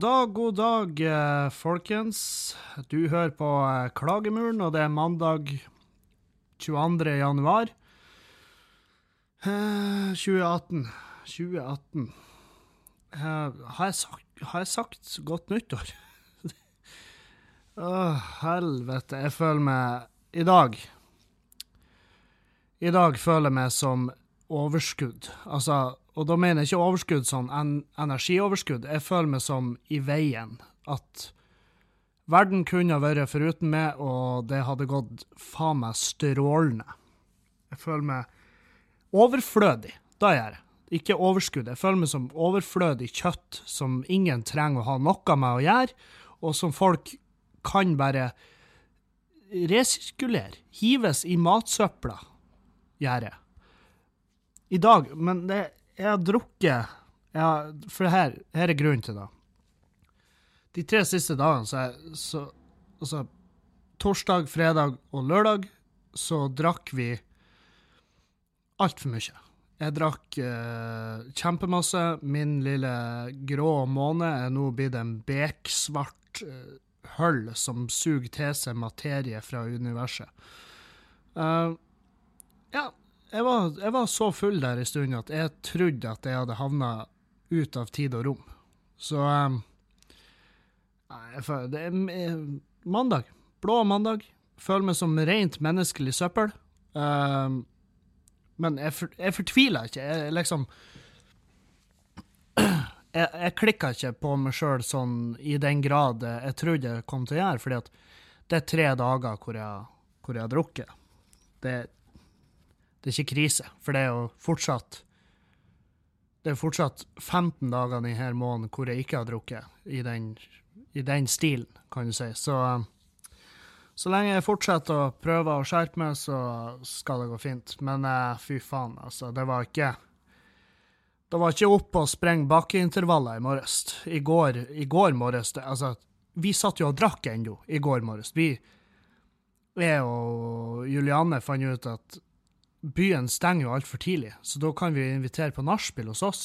God dag, god dag, eh, folkens. Du hører på eh, Klagemuren, og det er mandag 22. januar eh, 2018. 2018. Eh, har, jeg sagt, har jeg sagt godt nyttår? Å, helvete. Jeg føler meg I dag I dag føler jeg meg som overskudd. Altså, og da mener jeg ikke overskudd sånn en, energioverskudd. Jeg føler meg som i veien. At verden kunne ha vært foruten meg, og det hadde gått faen meg strålende. Jeg føler meg overflødig. Da gjør jeg. Ikke overskudd. Jeg føler meg som overflødig kjøtt som ingen trenger å ha noe med å gjøre, og som folk kan bare resirkulere. Hives i matsøpla, gjør jeg. I dag, men det, jeg har drukket jeg har, For her, her er grunnen til det. De tre siste dagene, så, jeg, så Altså, torsdag, fredag og lørdag, så drakk vi altfor mye. Jeg drakk eh, kjempemasse. Min lille grå måne er nå blitt en beksvart eh, hull som suger til seg materie fra universet. Uh, ja, jeg var, jeg var, så full der en stund at jeg trodde at jeg hadde havna ut av tid og rom. Så um, Det er mandag. Blå mandag. Føler meg som rent menneskelig søppel. Um, men jeg, jeg fortviler ikke. Jeg liksom Jeg, jeg klikka ikke på meg sjøl sånn i den grad jeg trodde jeg kom til å gjøre, fordi at det er tre dager hvor jeg, hvor jeg har drukket. Det er det er ikke krise, for det er jo fortsatt det er fortsatt 15 dager denne måneden hvor jeg ikke har drukket, i den, i den stilen, kan du si. Så, så lenge jeg fortsetter å prøve å skjerpe meg, så skal det gå fint. Men eh, fy faen, altså. Det var ikke Det var ikke opp og sprenge bakkeintervaller i morges. I går, i går morges Altså, vi satt jo og drakk ennå i går morges. Vi, jeg og Juliane fant ut at byen stenger jo altfor tidlig, så da kan vi invitere på nachspiel hos oss.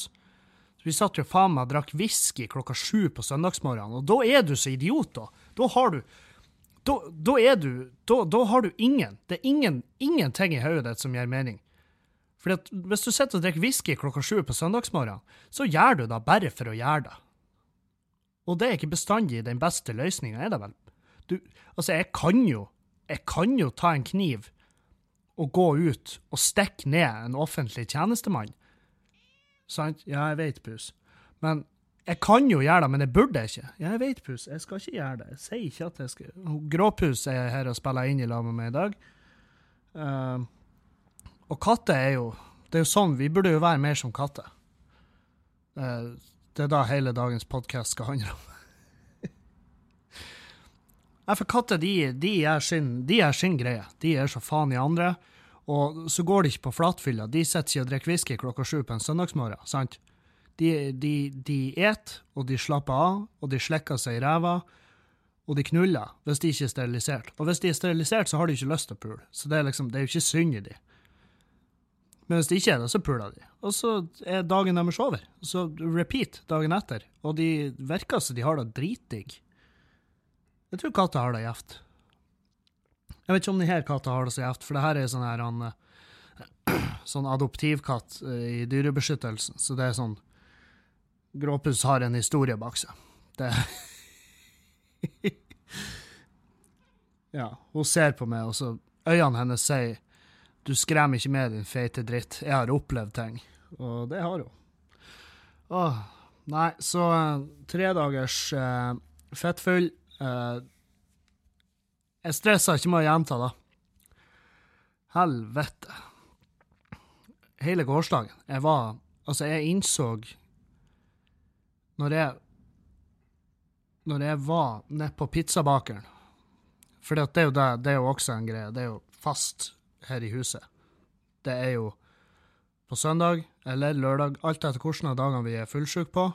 Så vi satt jo faen meg og drakk whisky klokka sju på søndagsmorgenen, og da er du så idiot, da. Da har du Da, da er du da, da, har du ingen Det er ingen, ingenting i hodet ditt som gir mening. At hvis du sitter og drikker whisky klokka sju på søndagsmorgenen, så gjør du det bare for å gjøre det. Og det er ikke bestandig den beste løsninga, er det vel? Du, altså, jeg kan jo Jeg kan jo ta en kniv å gå ut og stikke ned en offentlig tjenestemann. Sant? Ja, jeg vet, Pus. Men jeg kan jo gjøre det, men jeg burde ikke. Ja, jeg vet, Pus. Jeg skal ikke gjøre det. Jeg sier ikke at jeg skal Gråpus er her og spiller inn i lag med meg i dag. Uh, og katter er jo Det er jo sånn, vi burde jo være mer som katter. Uh, det er da hele dagens podkast skal handle om. Nei, for katter de, de, er sin, de er sin greie. De er så faen i andre. Og så går de ikke på flatfylla. De sitter ikke og drikker whisky klokka sju på en søndagsmorgen. sant? De, de, de et, og de slapper av, og de slikker seg i ræva, og de knuller hvis de ikke er sterilisert. Og hvis de er sterilisert, så har de ikke lyst til å pule. Så det er liksom, det er jo ikke synd i de. Men hvis de ikke er det, så puler de. Og så er dagen deres over. Så repeat dagen etter. Og de virker som de har det dritdigg. Jeg tror katta har det gjevt. Jeg vet ikke om denne katta har det så gjevt, for det her er sånn her han, sånn adoptivkatt eh, i Dyrebeskyttelsen, så det er sånn Gråpus har en historie bak seg. Det Ja, hun ser på meg, og så øynene hennes sier du skremmer ikke med, din feite dritt. Jeg har opplevd ting. Og det har hun. Åh, nei, så tredagers tre dagers uh, fettfull Uh, jeg stressa ikke med å gjenta, da. Helvete. Hele gårsdagen. Jeg var Altså, jeg innså Når jeg Når jeg var nede på pizzabakeren For det er jo det, det er jo også en greie. Det er jo fast her i huset. Det er jo på søndag eller lørdag, alt etter hvilke av dagene vi er fullsjuke på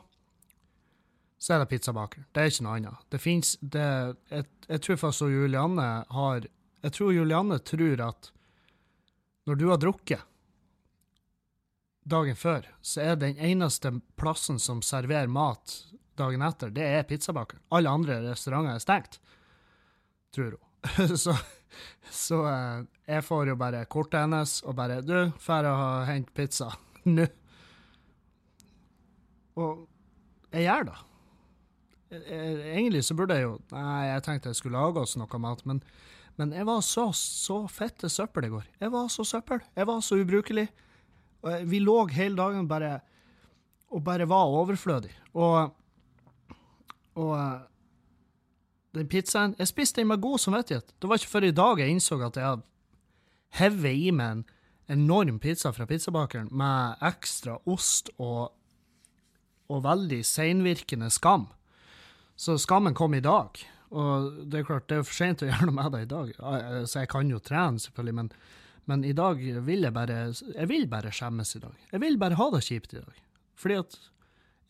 så er det pizzabaker. Det er ikke noe annet. Det fins jeg, jeg, tror faktisk Julianne har Jeg tror Julianne tror at når du har drukket dagen før, så er den eneste plassen som serverer mat dagen etter, det er pizzabakeren. Alle andre restauranter er stengt, tror hun. så så eh, jeg får jo bare kortet hennes og bare Du, drar og henter pizza nå. Og jeg gjør det. Egentlig så burde jeg jo Nei, jeg tenkte jeg skulle lage oss noe mat, men, men jeg var så, så fette søppel i går. Jeg var så søppel. Jeg var så ubrukelig. Vi lå hele dagen bare og bare var overflødig. Og, og den pizzaen Jeg spiste den med god samvittighet. Det var ikke før i dag jeg innså at jeg hadde hevet i meg en enorm pizza fra pizzabakeren med ekstra ost og, og veldig seinvirkende skam. Så skammen kom i dag. Og det er klart, det er for seint å gjøre noe med det i dag. Så jeg kan jo trene, selvfølgelig, men, men i dag vil jeg bare Jeg vil bare skjemmes i dag. Jeg vil bare ha det kjipt i dag. Fordi at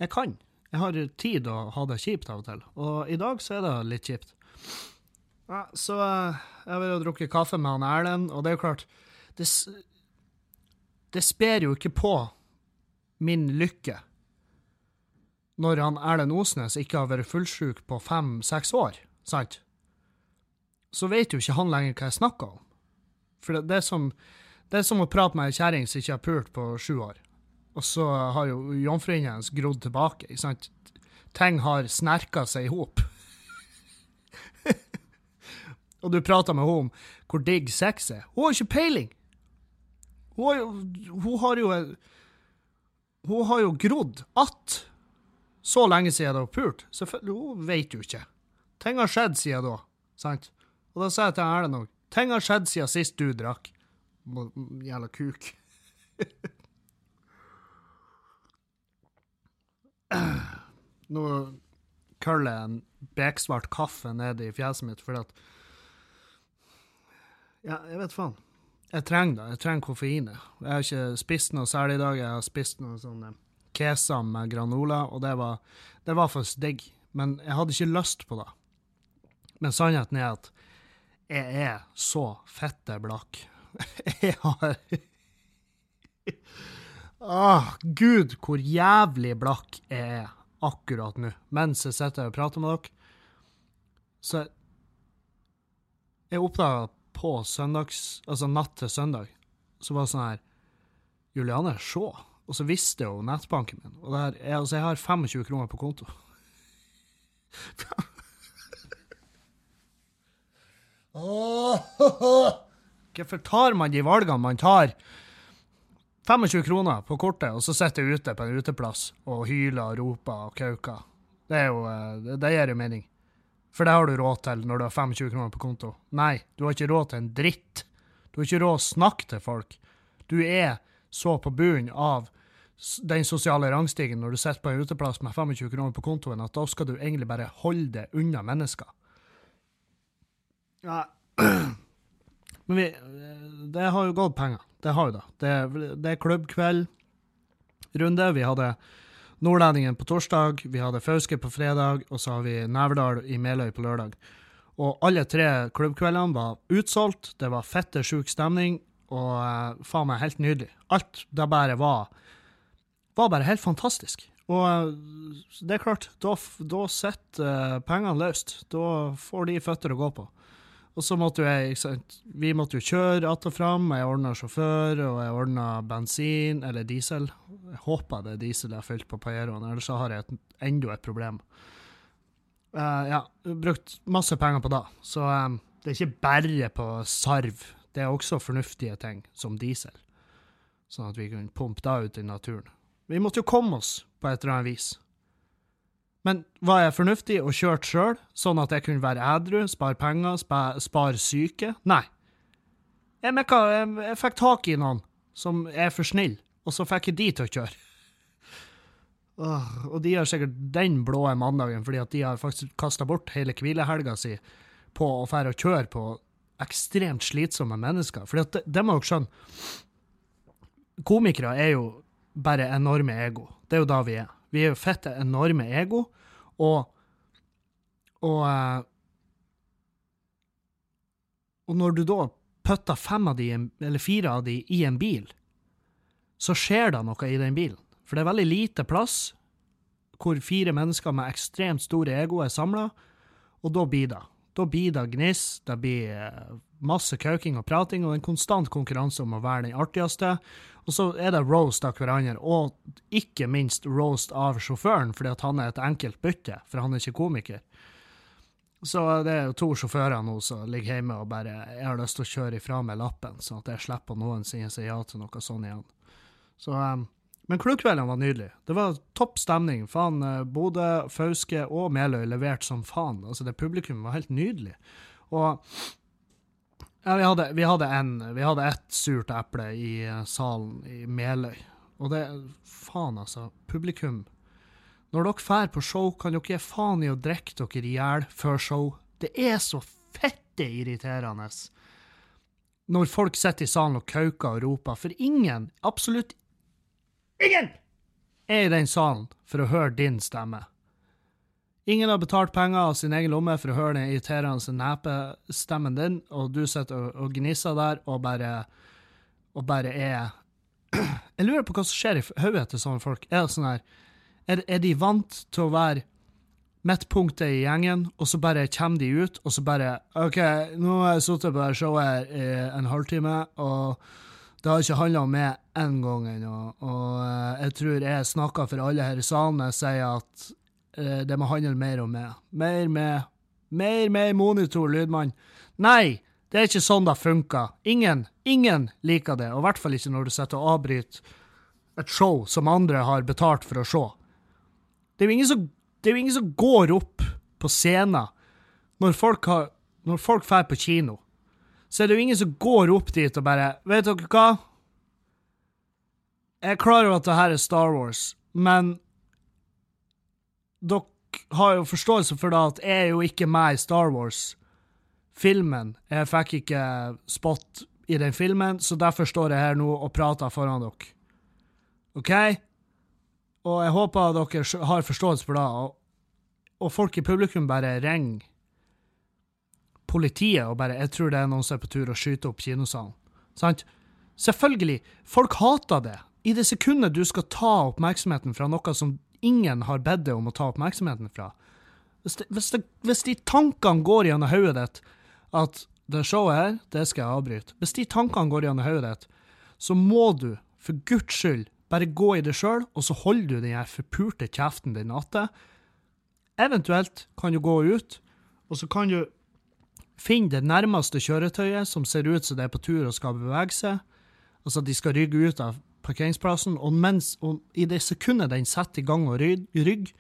jeg kan. Jeg har tid å ha det kjipt av og til, og i dag så er det litt kjipt. Ja, så eh, jeg vil jo drukke kaffe med han Erlend, og det er jo klart Det, det sper jo ikke på min lykke når han Erlend Osnes ikke har vært fullsjuk på fem-seks år, sant? Så vet jo ikke han lenger hva jeg snakker om. For det, det, er, som, det er som å prate med ei kjerring som ikke har pult på sju år. Og så har jo jomfruhinnen hennes grodd tilbake. ikke sant? Ting har snerka seg i hop. og du prater med henne om hvor digg sex er. Hun har ikke peiling! Hun har jo, hun har jo, hun har jo grodd att så lenge siden dere pulte. pult. Hun vet jo ikke. Ting har skjedd siden da, sant? Og da sier jeg til Erlend òg Ting har skjedd siden sist du drakk. Jævla kuk. Nå køller jeg en beksvart kaffe ned i fjeset mitt fordi at Ja, jeg vet faen. Jeg trenger det. Jeg trenger koffeinet. Jeg har ikke spist noe særlig i dag. Jeg har spist noe sånn eh, kesam med granola, og det var, det var faktisk digg. Men jeg hadde ikke lyst på det. Men sannheten er at jeg er så fette blakk. Jeg har Åh, gud, hvor jævlig blakk jeg er akkurat nå, mens jeg sitter og prater med dere. Så jeg oppdaga på søndags, altså natt til søndag, så var det sånn her Juliane, se. Og så visste jo nettbanken min. Og der, jeg, altså, jeg har 25 kroner på konto. Hvorfor tar man de valgene man tar? 25 kroner på kortet, og så sitter jeg ute på en uteplass og hyler og roper og kauker. Det, er jo, eh, det, det gir jo mening. For det har du råd til når du har 25 kroner på konto. Nei, du har ikke råd til en dritt. Du har ikke råd å snakke til folk. Du er så på bunnen av den sosiale rangstigen når du sitter på en uteplass med 25 kroner på kontoen, at da skal du egentlig bare holde det unna mennesker. Ja. Men vi, det har jo gått penger. Det har jo det. Det, det er klubbkveldrunde. Vi hadde Nordlendingen på torsdag, vi hadde Fauske på fredag, og så har vi Neverdal i Meløy på lørdag. Og alle tre klubbkveldene var utsolgt, det var fette sjuk stemning, og uh, faen meg helt nydelig. Alt det bare var var bare helt fantastisk. Og uh, det er klart, da, da sitter uh, pengene løst. Da får de føtter å gå på. Og så måtte jo jeg Vi måtte jo kjøre att og fram. Jeg ordna sjåfør, og jeg ordna bensin, eller diesel. Jeg håper det er diesel jeg har fylt på Pajeroen, ellers så har jeg et, enda et problem. Uh, ja, brukt masse penger på det. Så um, det er ikke bare på sarv. Det er også fornuftige ting, som diesel. Sånn at vi kunne pumpe det ut i naturen. Vi måtte jo komme oss på et eller annet vis. Men var jeg fornuftig og kjørte sjøl, sånn at jeg kunne være ædru, spare penger, spare, spare syke? Nei. Jeg, mekka, jeg, jeg, fikk tak i noen som er for snill, og så fikk jeg de til å kjøre. Åh, og de har sikkert den blå mandagen fordi at de har faktisk kasta bort hele hvilehelga si på å fære og kjøre på ekstremt slitsomme mennesker. For det, det må dere skjønne. Komikere er jo bare enorme ego. Det er jo da vi er. Vi er jo fette enorme ego, og og, eh, og når du da putter fem av de, eller fire av de i en bil, så skjer det noe i den bilen. For det er veldig lite plass. hvor fire mennesker med ekstremt store ego er samla, og da blir det. Da blir det gniss, det blir eh, masse kauking og prating og en konstant konkurranse om å være den artigste. Og så er det roast av hverandre, og ikke minst roast av sjåføren, fordi at han er et enkelt bytte, for han er ikke komiker. Så det er jo to sjåfører nå som ligger hjemme og bare jeg har lyst til å kjøre ifra med lappen, sånn at jeg slipper noensinne si ja til noe sånt igjen. Så, um, men klubbkveldene var nydelig. Det var topp stemning. Faen, eh, Bodø, Fauske og Meløy leverte som faen. Altså, det publikum var helt nydelig. Og ja, vi hadde, vi hadde, en, vi hadde ett surt eple i uh, salen i Meløy. Og det Faen, altså. Publikum når dere drar på show, kan dere gi faen i å drikke dere i hjel før show. Det er så fette irriterende når folk sitter i salen og kauker og roper, for ingen, absolutt ingen, er i den salen for å høre din stemme. Ingen har betalt penger av sin egen lomme for å høre den irriterende nepestemmen din, og du sitter og, og gnisser der og bare, og bare er Jeg lurer på hva som skjer i hodet til sånne folk. Er det sånn her er, er de vant til å være midtpunktet i gjengen, og så bare kommer de ut, og så bare OK, nå har jeg sittet på det showet i en halvtime, og det har ikke handla om meg én gang ennå. Og eh, jeg tror jeg snakker for alle her i salen når jeg sier at uh, det må handle mer om meg. Mer med Mer med monitor, lydmann. Nei, det er ikke sånn det funker. Ingen, ingen liker det, og i hvert fall ikke når du sitter og avbryter et show som andre har betalt for å se. Det er jo ingen som, jo ingen som går opp på scenen når folk, har, når folk drar på kino. Så er det jo ingen som går opp dit og bare Vet dere hva? Jeg er klar over at det her er Star Wars, men dere har jo forståelse for det at jeg er jo ikke med i Star Wars-filmen. Jeg fikk ikke spot i den filmen, så derfor står jeg her nå og prater foran dere. OK? Og jeg håper dere har forståelse for det, og, og folk i publikum bare ringer politiet og bare 'Jeg tror det er noen som er på tur å skyte opp kinosalen'. Sant? Selvfølgelig, folk hater det. I det sekundet du skal ta oppmerksomheten fra noe som ingen har bedt deg om å ta oppmerksomheten fra Hvis, det, hvis, det, hvis de tankene går gjennom hodet ditt at det showet her, det skal jeg avbryte Hvis de tankene går gjennom hodet ditt, så må du, for guds skyld, bare gå i det sjøl, og så holder du den her forpulte kjeften din atte. Eventuelt kan du gå ut, og så kan du finne det nærmeste kjøretøyet som ser ut som det er på tur og skal bevege seg. Altså, de skal rygge ut av parkeringsplassen, og, mens, og i det sekundet den setter i gang å rygge,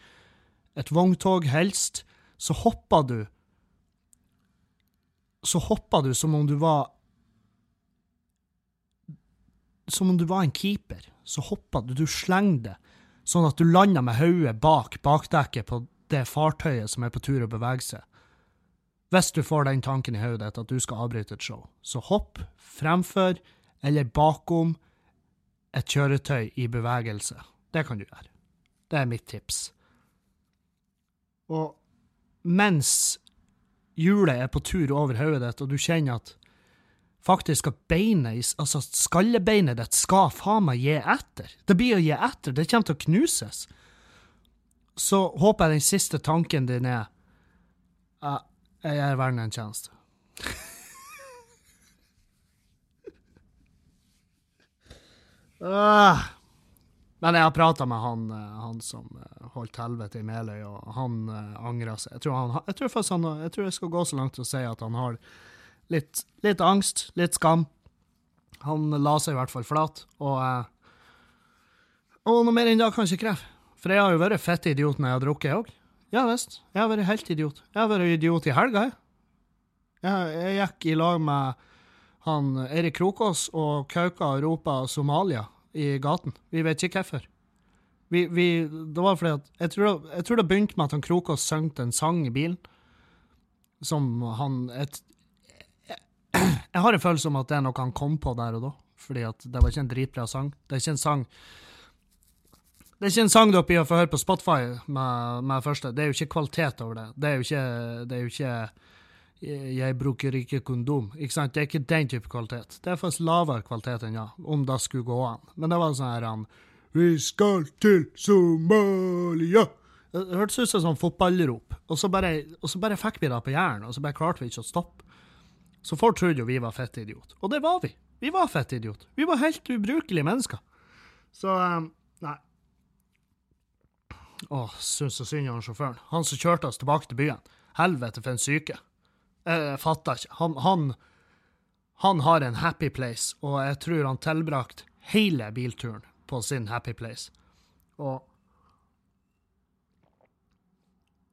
et vogntog helst, så hopper du Så hopper du som om du var Som om du var en keeper så hopper du, du slenger det, sånn at du lander med hodet bak bakdekket på det fartøyet som er på tur å bevege seg. Hvis du får den tanken i hodet at du skal avbryte et show, så hopp fremfor eller bakom et kjøretøy i bevegelse. Det kan du gjøre. Det er mitt tips. Og mens hjulet er på tur over hodet ditt, og du kjenner at faktisk at beinet, altså skallebeinet ditt skal faen meg gi etter. Det blir å gi etter. Det kommer til å knuses. Så håper jeg den siste tanken din er uh, Jeg gjør verden en tjeneste. uh, men jeg har prata med han, eh, han som eh, holdt helvete i Meløy, og han uh, angrer seg. Jeg tror, han, jeg tror han, jeg tror jeg skal gå så langt til å si at han har Litt, litt, angst, litt skam. Han la seg i hvert fall flat, og uh, Og noe mer enn det kan jeg ikke kreve. For jeg har jo vært fett idiot når jeg har drukket, òg. Ja visst. Jeg har vært helt idiot. Jeg har vært idiot i helga, jeg. Jeg, gikk i lag med han Eirik Krokås og kauka og ropa Somalia i gaten. Vi vet ikke hvorfor. Vi, vi, det var fordi at jeg tror, jeg tror det begynte med at han Krokås sang en sang i bilen. Som han et, jeg har en følelse om at det er noe han kom på der og da. Fordi at det var ikke en dritbra sang. Det er ikke en sang Det er ikke en sang dere blir å høre på Spotify med, med første. Det er jo ikke kvalitet over det. Det er jo ikke, er jo ikke jeg bruker ikke kondom. Ikke sant? Det er ikke den type kvalitet. Det er faktisk lavere kvalitet enn ja, om det skulle gå an. Men det var sånn her han Vi skal til Somalia! Det hørtes ut som sånn fotballrop, og så, bare, og så bare fikk vi det på hjernen, og så bare klarte vi ikke å stoppe. Så folk trodde jo vi var fette idiot. Og det var vi. Vi var fette idiot. Vi var helt ubrukelige mennesker. Så um. Åh, syns så synd om sjåføren. Han som kjørte oss tilbake til byen. Helvete, for en syke. Jeg, jeg fatter ikke. Han, han, han har en happy place, og jeg tror han tilbrakte hele bilturen på sin happy place. Og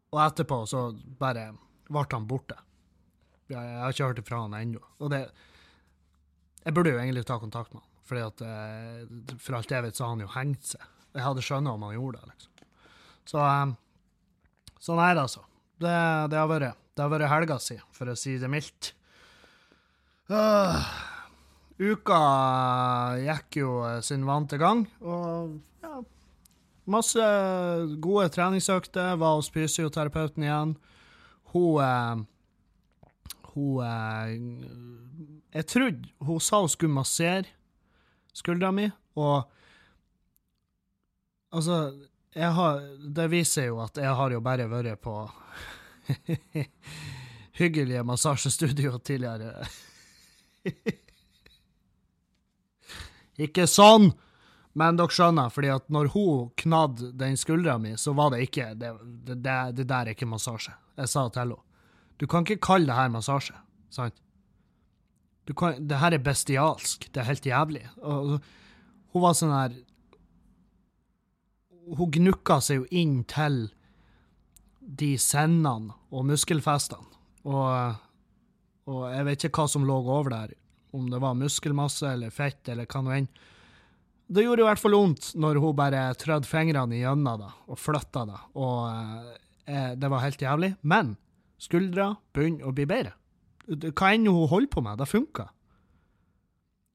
Og etterpå så bare ble han borte. Jeg, jeg har ikke hørt ifra han ennå. Og det Jeg burde jo egentlig ta kontakt med han, fordi at eh, for alt jeg vet, så har han jo hengt seg. Jeg hadde skjønnet om han gjorde det, liksom. Så um, Så nei, altså. Det, det, har vært Det har vært helga si, for å si det mildt. Uh, uka gikk jo sin vante gang, og ja Masse gode treningsøkter. Var hos fysioterapeuten igjen. Hun eh, Hun eh, Jeg trodde hun sa hun skulle massere skuldra mi, og Altså, har Det viser jo at jeg har jo bare vært på hyggelige massasjestudio tidligere. Ikke sånn! Men dere skjønner, fordi at når hun knadde den skuldra mi, så var det ikke Det, det, det der er ikke massasje. Jeg sa til henne. Du kan ikke kalle det her massasje, sant? Kan, det her er bestialsk. Det er helt jævlig. Og hun var sånn her Hun gnukka seg jo inn til de sendene og muskelfestene. Og, og jeg vet ikke hva som lå over der, om det var muskelmasse eller fett eller hva nå enn. Det gjorde i hvert fall vondt når hun bare trødde fingrene igjennom det og flytta det, og eh, det var helt jævlig. Men skuldra begynner å bli bedre. Hva enn hun holder på med, det funker.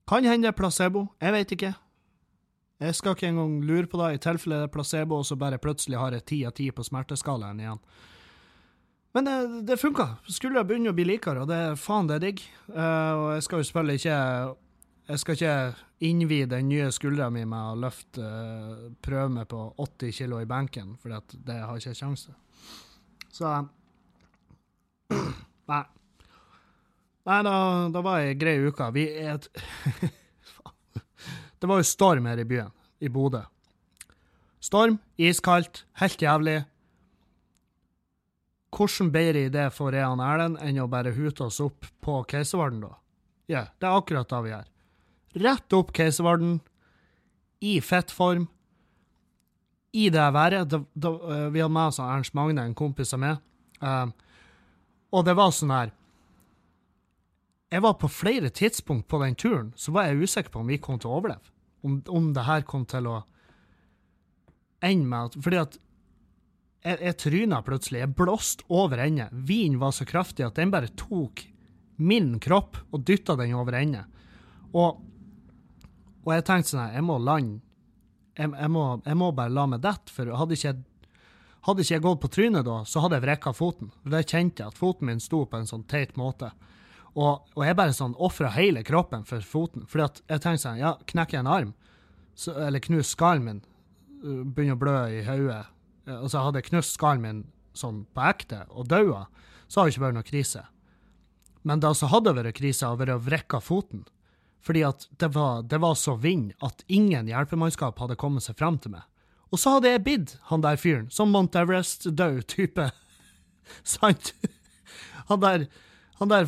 Kan hende placebo, jeg vet ikke. Jeg skal ikke engang lure på det, i tilfelle det er placebo, og så bare plutselig har jeg ti av ti på smerteskalaen igjen. Men det, det funka. Skuldra begynner å bli likere, og det er faen, det er digg. Uh, og jeg skal jo selvfølgelig ikke Jeg skal ikke innvie den nye skuldra mi med å løfte uh, prøve meg på 80 kilo i benken, for det har jeg ikke kjangs til. Så Nei. Nei, da, da var ei grei uke. Vi er et Det var jo storm her i byen, i Bodø. Storm, iskaldt, helt jævlig. Hvordan bedre idé får jeg og Erlend enn å bare hute oss opp på Keiservarden, da? Ja, yeah, det er akkurat det vi gjør. Rett opp Keiservarden, i fettform, i det været. Da, da, uh, vi hadde med oss Ernst Magne, en kompis av meg. Uh, og det var sånn her Jeg var på flere tidspunkt på den turen så var jeg usikker på om vi kom til å overleve. Om, om det her kom til å ende med at Fordi at jeg, jeg tryna plutselig. Jeg blåste over ende. Vinden var så kraftig at den bare tok min kropp og dytta den over ende. Og, og jeg tenkte sånn her, jeg må lande. Jeg, jeg, må, jeg må bare la meg dette, for hadde ikke, hadde ikke jeg gått på trynet da, så hadde jeg vrikka foten. Da kjente jeg, at foten min sto på en sånn teit måte. Og, og jeg bare sånn ofra hele kroppen for foten. Fordi at jeg tenkte sånn, ja, knekker jeg en arm, så, eller knus skallen min, begynner å blø i hodet altså hadde jeg knust skallen min sånn på ekte og daua, så hadde det ikke vært noe krise. Men det som hadde vært krise, hadde vært å vrekke foten. Fordi at det var, det var så vind at ingen hjelpemannskap hadde kommet seg fram til meg. Og så hadde jeg bidd han der fyren, som Mount Everest-død type. Sant? Han der Han der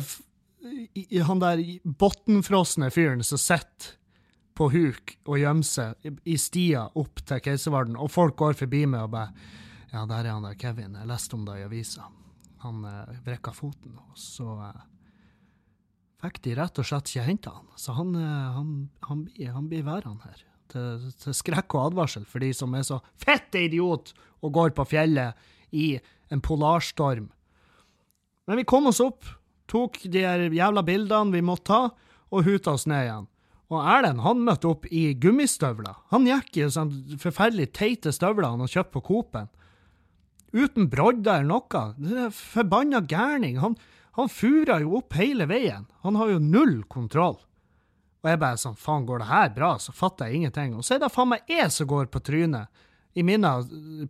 Han der bunnfrosne fyren som sitter på huk og gjemmer seg i stia opp til Keiservarden, og folk går forbi meg og bare Ja, der er han der Kevin. Jeg leste om det i avisa. Han eh, brekka foten, og så eh, fikk de rett og slett ikke henta han. Så han, eh, han, han blir værende her. Til, til, skrekk og advarsel for de som er så fette idiot og går på fjellet i en polarstorm. Men vi kom oss opp, tok de jævla bildene vi måtte ta, og huta oss ned igjen. Og Erlend han møtte opp i gummistøvler. Han gikk i sånn forferdelig teite støvler han har kjøpt på Coop-en. Uten brodder eller noe. Er forbanna gærning. Han, han fura jo opp hele veien. Han har jo null kontroll. Og jeg bare sånn, faen, går det her bra? Så fatter jeg ingenting. Og så er det faen meg jeg som går på trynet I mine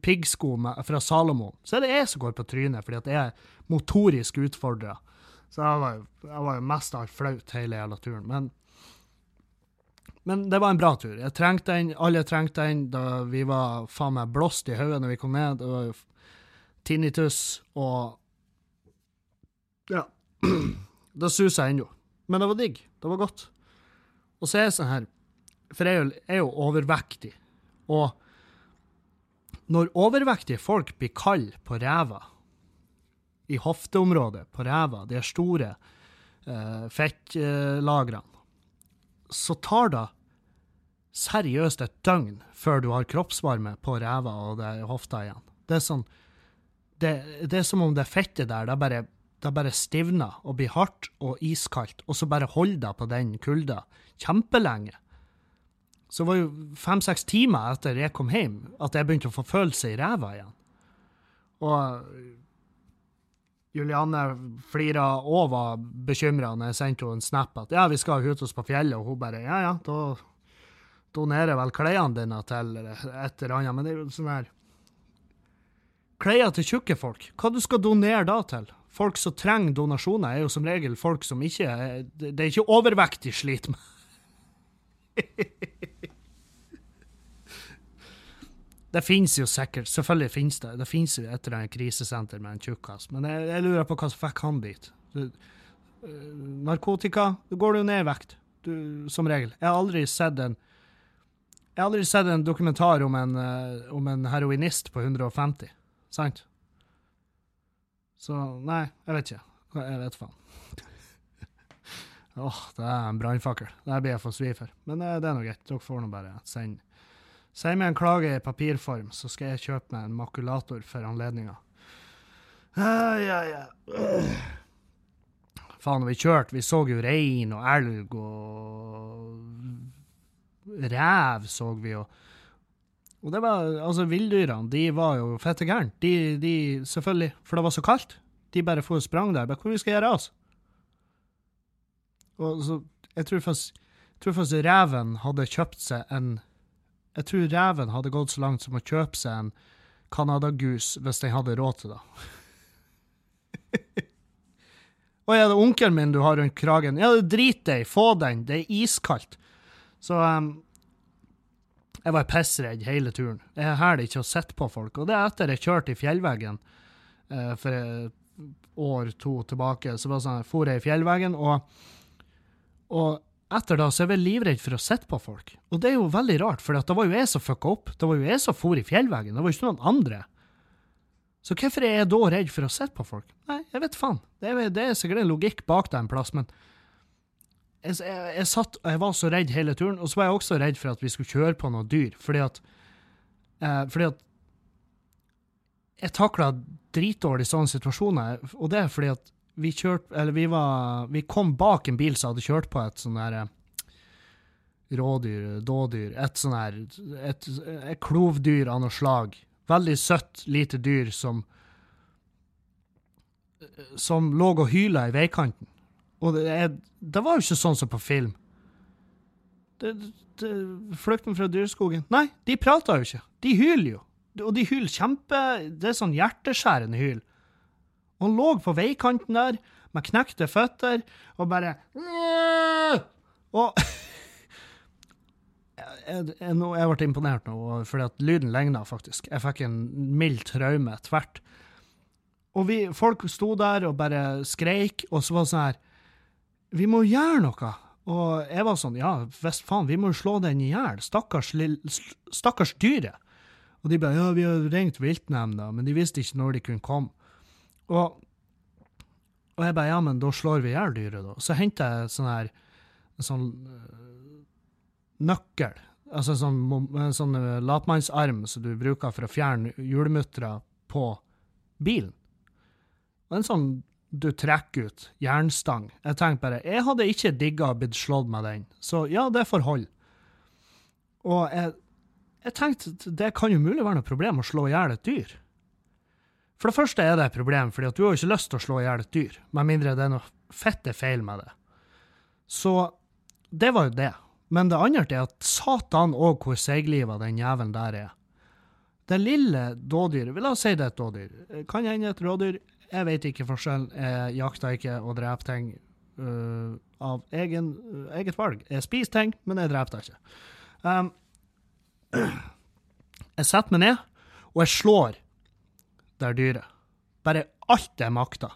piggsko fra Salomon, så er det jeg som går på trynet, fordi at jeg er motorisk utfordra. Så jeg var, jeg var jo mest av alt flaut hele jævla turen. Men, men det var en bra tur. Jeg trengte den, alle trengte den. Da vi var faen meg blåst i hodet når vi kom ned. Det var jo tinnitus og Ja. Da suser jeg ennå. Men det var digg. Det var godt. Og så er jeg sånn her For jeg er jo, er jo overvektig. Og når overvektige folk blir kalde på ræva, i hofteområdet på ræva, de store eh, fettlagrene, så tar det seriøst et døgn før du har kroppsvarme på ræva og hofta igjen. Det er sånn det, det er som om det fettet der, det bare, det bare stivner og blir hardt og iskaldt, og så bare holder det på den kulda kjempelenge. Så det var jo fem-seks timer etter jeg kom hjem, at jeg begynte å få følelse i ræva igjen. Og Julianne flira og var bekymra når jeg sendte henne en snap at ja, vi skal ut oss på fjellet, og hun bare ja, ja, da donerer vel klærne dine til et eller annet. Men det er jo sånn her Klær til tjukke folk, hva du skal donere da til? Folk som trenger donasjoner, er jo som regel folk som ikke er Det er ikke overvekt de sliter med. Det finnes jo sikkert, selvfølgelig finnes det. Det finnes jo et eller annet krisesenter med en tjukkas, men jeg, jeg lurer på hva som fikk han dit. Du, øh, narkotika, da går du jo ned i vekt, du, som regel. Jeg har aldri sett en jeg har aldri sett en dokumentar om en, øh, om en heroinist på 150, sant? Så nei, jeg vet ikke. Jeg vet faen. Åh, det er en brannfakkel. Det blir jeg for svi for. Men eh, det er nå greit. Dere får nå bare sende Send meg en klage i papirform, så skal jeg kjøpe meg en makulator for anledninga. Ja, ja, Uh. Faen, vi kjørte, vi så jo rein og elg og rev så vi, jo. og det var, altså Villdyrene de var jo fette gærne. De, de, selvfølgelig, for det var så kaldt. De bare for og sprang der. Bare, Hvor vi skal gjøre av oss? Og så, jeg tror faktisk, jeg tror faktisk reven hadde kjøpt seg en Jeg tror reven hadde gått så langt som å kjøpe seg en canadagus hvis den hadde råd til det. Å er det onkelen min du har rundt kragen. Ja, drit deg, få den, det er iskaldt. Så um, jeg var pissredd hele turen. Jeg hæler ikke å sitte på folk. Og det er etter jeg kjørte i fjellveggen eh, for et år, to tilbake. Så var det sånn, for jeg i fjellveggen, og, og etter da så er vel livredd for å sitte på folk. Og det er jo veldig rart, for det var jo jeg som fucka opp. Det var jo jeg som for i fjellveggen, det var jo ikke noen andre. Så hvorfor er jeg da redd for å sitte på folk? Nei, jeg vet faen. Det er, det er sikkert en logikk bak det en plass, men jeg, jeg, jeg satt og jeg var så redd hele turen, og så var jeg også redd for at vi skulle kjøre på noe dyr, fordi at eh, Fordi at jeg takla dritdårlig sånne situasjoner, og det er fordi at vi kjørte Eller vi var Vi kom bak en bil som hadde kjørt på et sånn der eh, rådyr, dådyr, et sånn her Et, et klovdyr av noe slag. Veldig søtt, lite dyr som Som lå og hyla i veikanten. Og det, er, det var jo ikke sånn som på film. Det, det, Flukten fra dyreskogen Nei, de prater jo ikke. De hyler jo. Og de hyler kjempe Det er sånn hjerteskjærende hyl. Og han lå på veikanten der med knekte føtter og bare Og jeg, jeg, jeg ble imponert nå, fordi at lyden ligna faktisk. Jeg fikk en mild traume tvert. Og vi, folk sto der og bare skreik, og så var det sånn her Vi må gjøre noe. Og jeg var sånn Ja, visst faen, vi må slå den i hjel. Stakkars, stakkars dyret. Og de bare Ja, vi har ringt viltnemnda, men de visste ikke når de kunne komme. Og, og jeg bare Ja, men da slår vi i hjel dyret, da. Så henter jeg sånn her sånn øh, nøkkel. Altså en sånn, en sånn øh, latmannsarm som du bruker for å fjerne hjulmuttera på bilen. Og en sånn du trekker ut, jernstang. Jeg tenkte bare, jeg hadde ikke digga å blitt slått med den, så ja, det får holde. Og jeg, jeg tenkte det kan jo mulig være noe problem å slå i hjel et dyr. For det første er det et problem, fordi at du har jo ikke lyst til å slå i hjel et dyr, med mindre det er noe fette feil med det. Så det var jo det. Men det andre er at satan òg hvor seigliva den jævelen der er. det lille dådyret La oss si det er et dådyr. Kan hende et rådyr. Jeg vet ikke forskjellen. Jeg jakter ikke og dreper ting uh, av egen, uh, eget valg. Jeg spiser ting, men jeg dreper det ikke. Um, jeg setter meg ned, og jeg slår det dyret. Bare alt det makta.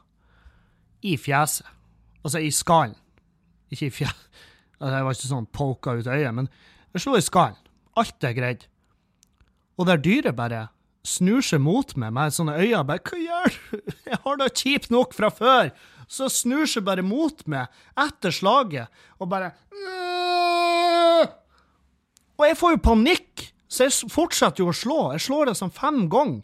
I fjeset. Altså i skallen. Ikke i fjeset. Altså, jeg var ikke sånn poka ut øyet, men jeg slo i skallen. Alt er greit. Og det dyret bare snur seg mot meg med sånne øyne. bare, 'Hva gjør du? Jeg har det kjipt nok fra før.' Så snur seg bare mot meg etter slaget og bare Og jeg får jo panikk, så jeg fortsetter jo å slå. Jeg slår det sånn fem ganger.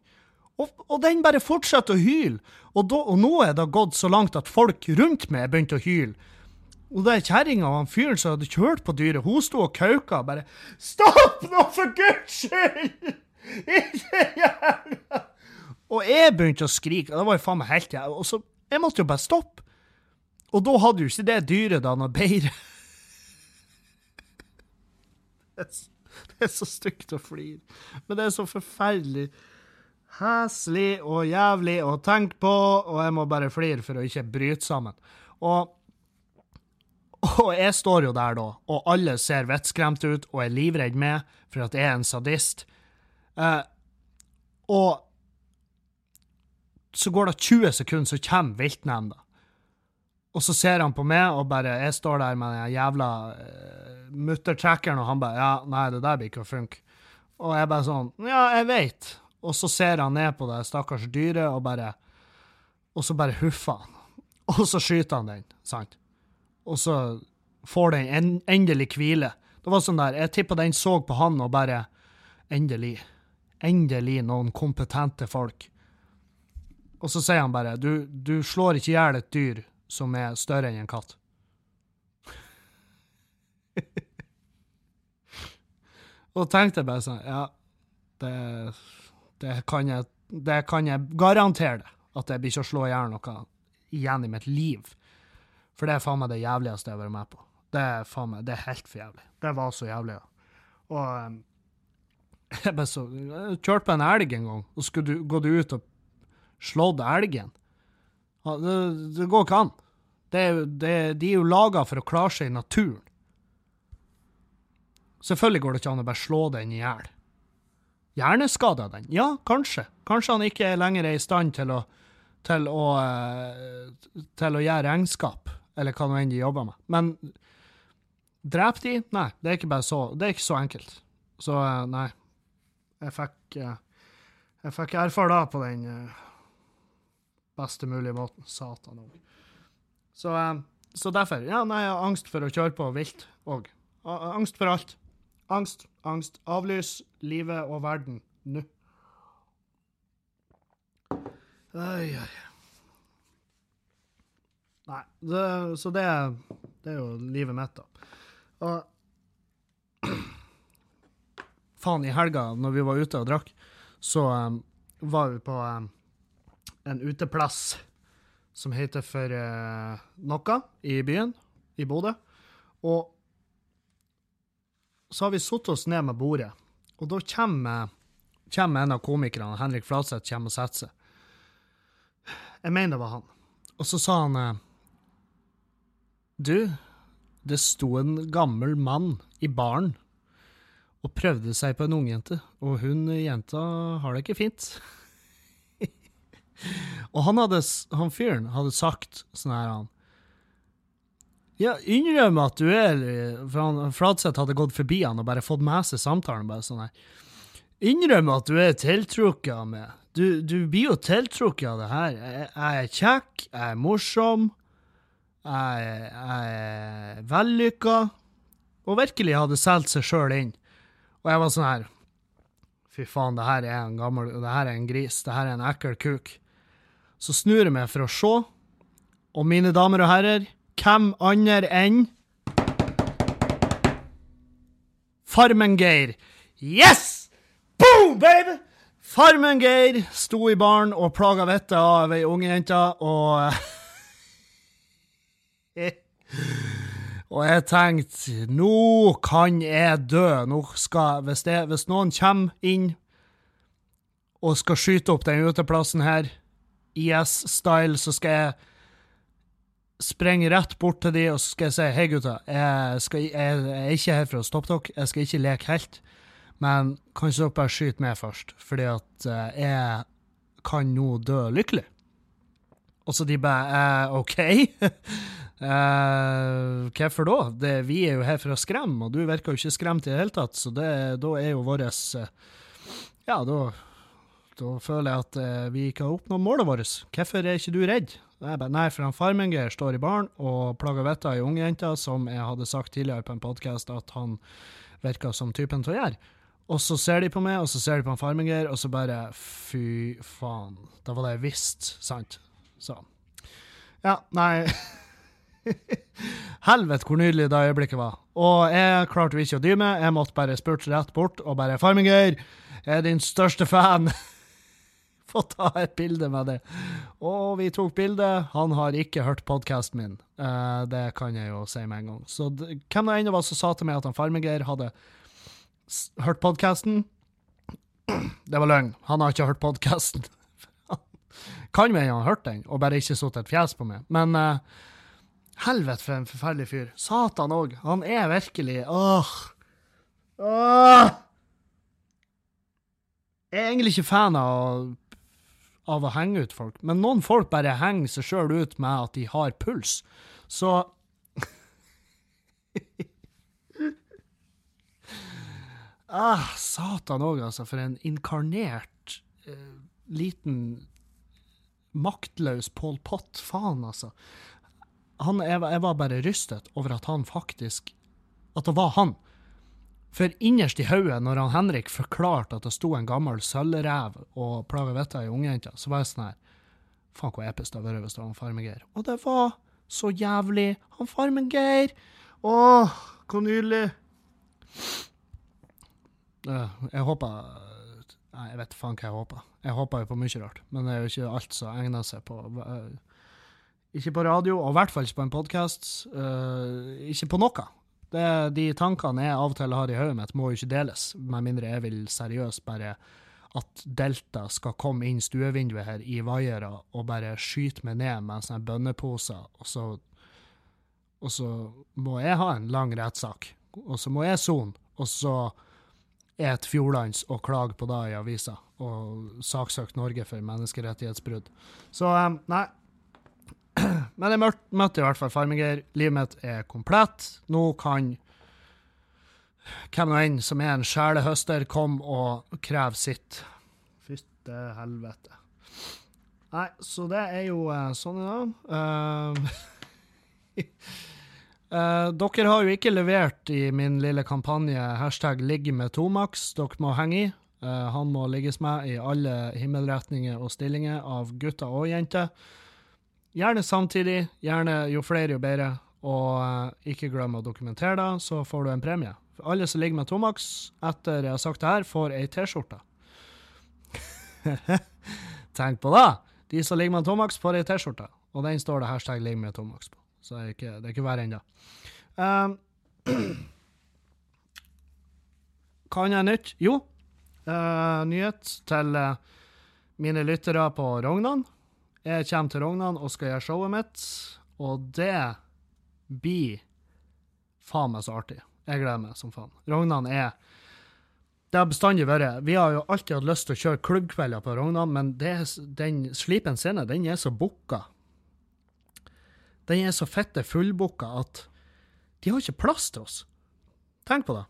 Og, og, den bare fortsetter å hyle. Og, da, og, nå er det gått så langt at folk rundt meg begynte begynt å hyle. Og det er kjerringa og han fyren som hadde kjørt på dyret, hun sto og kauka bare 'Stopp nå, for guds skyld!' Ikke jævla Og jeg begynte å skrike, og det var jo faen meg helt jævlig. Og så Jeg måtte jo bare stoppe. Og da hadde jo ikke det dyret da noe bedre. Det er så stygt å flire. Men det er så forferdelig heslig og jævlig å tenke på, og jeg må bare flire for å ikke bryte sammen. Og, og jeg står jo der da, og alle ser vettskremt ut og er livredd med for at jeg er en sadist. Eh, og så går det 20 sekunder, så kommer viltnemnda. Og så ser han på meg, og bare Jeg står der med den jævla uh, muttertrekkeren, og han bare Ja, nei, det der blir ikke å funke. Og jeg bare sånn Ja, jeg veit. Og så ser han ned på det stakkars dyret, og bare Og så bare huffer han. Og så skyter han den, sant? Og så får den en, endelig hvile. Det var sånn der, Jeg tippa den så på han og bare Endelig. Endelig noen kompetente folk. Og så sier han bare du, du slår ikke i hjel et dyr som er større enn en katt. og tenkte jeg bare sånn Ja, det, det, kan jeg, det kan jeg garantere deg, At jeg blir ikke å slå i hjel noe igjen i mitt liv. For det er faen meg det jævligste jeg har vært med på. Det er faen meg, det er helt for jævlig. Det var så jævlig. Ja. Og um, jeg bare så kjørte på en elg en gang, og skulle du, gå ut og slått elgen. Det, det, går ikke an. Det, det, de er jo laga for å klare seg i naturen. Selvfølgelig går det ikke an å bare slå den i hjel. Hjerneskada den? Ja, kanskje. Kanskje han ikke lenger er i stand til å, til å, eh, til å gjøre regnskap, eller hva nå enn de jobber med. Men drepe de? Nei, det er ikke bare så, det er ikke så enkelt. Så eh, nei. Jeg fikk, eh, jeg fikk erfare det på den beste mulige måten. Satan òg. Så, så, derfor Ja, nei, jeg har angst for å kjøre på vilt òg. Angst for alt. Angst, angst. Avlys livet og verden nå. Oi, oi. Nei, det, så det, det, er jo livet mitt, da. Og faen, i helga, når vi var ute og drakk, så um, var vi på um, en uteplass som heter for uh, noe i byen, i Bodø. Og så har vi satt oss ned med bordet, og da kommer, kommer en av komikerne, Henrik Flatseth, kommer og setter seg. Jeg mener det var han. Og så sa han Du, det sto en gammel mann i baren og prøvde seg på en ungjente, og hun jenta har det ikke fint. Og han, hadde, han fyren hadde sagt sånn her han Ja, innrøm at du er For han Fladseth hadde gått forbi han og bare fått med seg samtalen. bare sånn her. Innrøm at du er tiltrukket av meg. Du, du blir jo tiltrukket av det her. Jeg, jeg er kjekk, jeg er morsom, jeg, jeg er vellykka. Og virkelig hadde solgt seg sjøl inn. Og jeg var sånn her Fy faen, det her er en gammel Det her er en gris. Det her er en ekkel kuk. Så snur jeg meg for å se, og mine damer og herrer, hvem andre enn Farmen-Geir. Yes! Boom, baby! Farmen-Geir sto i baren og plaga vettet av ei unge jente, og Og jeg tenkte, nå kan jeg dø. Nå skal, hvis, det, hvis noen kommer inn og skal skyte opp den uteplassen her, IS-style, så skal jeg sprenge rett bort til de, og skal si hei, gutta, jeg, jeg, jeg er ikke her for å stoppe dere, jeg skal ikke leke helt, men kan ikke dere bare skyte meg først, fordi at uh, jeg kan nå dø lykkelig? Og så de bare uh, OK? uh, hvorfor da? Det, vi er jo her for å skremme, og du virker jo ikke skremt i det hele tatt, så det, da er jo våres Ja, da da føler jeg at vi ikke har oppnådd målet vårt. Hvorfor er ikke du redd? Bare, nei, for han Farmenger står i baren og plager vettet av ei ungjente, som jeg hadde sagt tidligere på en podkast at han virka som typen til å gjøre. Og så ser de på meg, og så ser de på han Farmenger, og så bare Fy faen. Da var det jeg visste, sant? Så. Ja, nei Helvete hvor nydelig det øyeblikket var. Og jeg klarte ikke å dy meg. Jeg måtte bare spurt rett bort og bare 'Farminger, jeg er din største fan'. Få ta et bilde med det. Og vi tok bilde. Han har ikke hørt podkasten min. Uh, det kan jeg jo si med en gang. Så hvem det ennå var som sa til meg at han Farmegeir hadde hørt podkasten Det var løgn. Han har ikke hørt podkasten. kan vi han har hørt den, og bare ikke satt et fjes på meg. Men uh, helvete for en forferdelig fyr. Satan òg. Han er virkelig Åh. Åh. Jeg er egentlig ikke fan av av å henge ut folk, men noen folk bare henger seg sjøl ut med at de har puls. Så ah, Satan òg, altså. For en inkarnert eh, liten maktløs Pol Pot. Faen, altså. Han, jeg, jeg var bare rystet over at han faktisk At det var han. For innerst i hodet, når han Henrik forklarte at det sto en gammel sølvrev og plaga vettet av ei ungjente, så var jeg sånn her Faen, hvor episk det hadde vært hvis det var han Farmegeir. Og det var så jævlig. Han Farmegeir! Åh, hvor nydelig. Jeg håper Nei, jeg vet faen hva jeg håper. Jeg håper jo på mye rart, men det er jo ikke alt som egner seg på Ikke på radio, og i hvert fall ikke på en podkast. Uh, ikke på noe. Det, de tankene jeg av og til har i hodet mitt, må jo ikke deles, med mindre jeg vil seriøst bare at Delta skal komme inn stuevinduet her i vaiere og bare skyte meg ned med sånne bønneposer, og så, og så må jeg ha en lang rettssak, og så må jeg sone, og så et fjordlands og klage på det i avisa, og saksøke Norge for menneskerettighetsbrudd. Så nei, men jeg møtte i hvert fall Farmiger. Livet mitt er komplett. Nå kan hvem nå enn som er en sjelehøster, komme og kreve sitt. Fytte helvete. Nei, så det er jo uh, sånn i dag. Uh, uh, dere har jo ikke levert i min lille kampanje hashtag 'ligg med Tomax'. Dere må henge i. han må ligges med i alle himmelretninger og stillinger av gutter og jenter. Gjerne samtidig. Gjerne jo flere, jo bedre. Og uh, ikke glem å dokumentere det, så får du en premie. For alle som ligger med Tomax etter jeg har sagt det her, får ei T-skjorte. Tenk på det! De som ligger med Tomax, får ei T-skjorte. Og den står det hashtag 'ligg med Tomax' på. Så det er ikke, det er ikke verre ennå. Um, hva annet nytt? Jo, uh, nyhet til uh, mine lyttere på Rognan. Jeg kommer til Rognan og skal gjøre showet mitt, og det blir faen meg så artig. Jeg gleder meg som faen. Rognan er Det har bestandig vært Vi har jo alltid hatt lyst til å kjøre klubbkvelder på Rognan, men det, den Slipen scene, den er så booka. Den er så fitte fullbooka at de har ikke plass til oss. Tenk på det.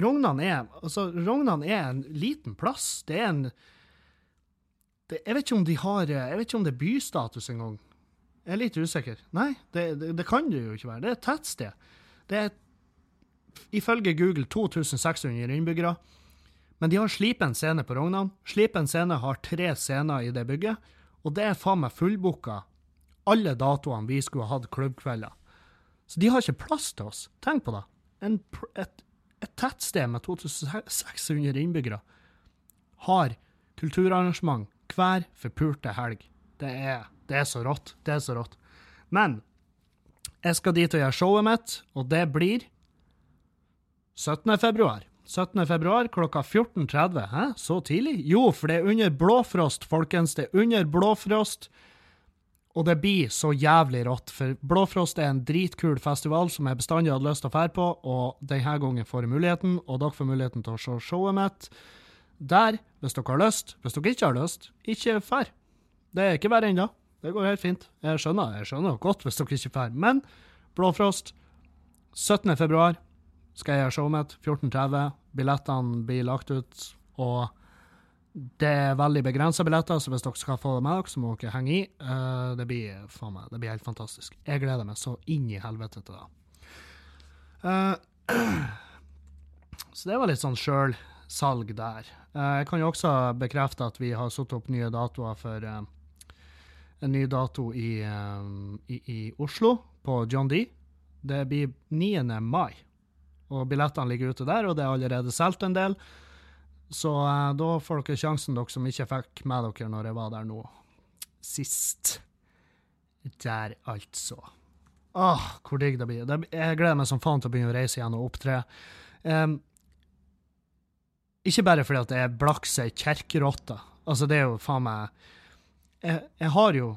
Rognan er, altså, Rognan er en liten plass. Det er en det, jeg vet ikke om de har Jeg vet ikke om det er bystatus engang. Jeg er litt usikker. Nei, det, det, det, kan det jo ikke være. Det er et tettsted. Det er ifølge Google 2600 innbyggere. Men de har Slipen scene på Rognan. Slipen scene har tre scener i det bygget, og det er faen meg fullbooka alle datoene vi skulle hatt klubbkvelder. Så de har ikke plass til oss. Tenk på det. En, et, et tettsted med 2600 innbyggere har kulturarrangement hver forpulte helg. Det er, det er så rått. Det er så rått. Men jeg skal dit og gjøre showet mitt, og det blir 17. februar. 17. februar klokka 14.30. Hæ, så tidlig? Jo, for det er under Blåfrost, folkens. Det er under Blåfrost. Og det blir så jævlig rått, for Blåfrost er en dritkul festival som jeg bestandig hadde lyst til å fære på, og denne gangen får jeg muligheten, og dere får muligheten til å se showet mitt der, hvis dere har lyst. Hvis dere ikke har lyst, ikke fær. Det er ikke verre ennå. Det går helt fint. Jeg skjønner jeg skjønner godt hvis dere ikke fær. Men Blåfrost, 17. februar skal jeg gjøre showet mitt. 14.30. Billettene blir lagt ut, og det er veldig begrensa billetter, så hvis dere skal få det med dere, så må dere henge i. Uh, det, blir, meg, det blir helt fantastisk. Jeg gleder meg så inn i helvete til det. Uh, så det var litt sånn sjølsalg der. Uh, jeg kan jo også bekrefte at vi har satt opp nye datoer for en ny dato i, i, i, Oslo, på John D. Det blir 9. mai. Og billettene ligger ute der, og det er allerede solgt en del. Så da får dere sjansen, dere som ikke fikk med dere når jeg var der nå sist. Der, altså. Åh, hvor digg det blir. Jeg gleder meg som faen til å begynne å reise igjen og opptre. Um, ikke bare fordi at jeg er blakse kjerkerotte. Altså, det er jo faen meg Jeg, jeg har jo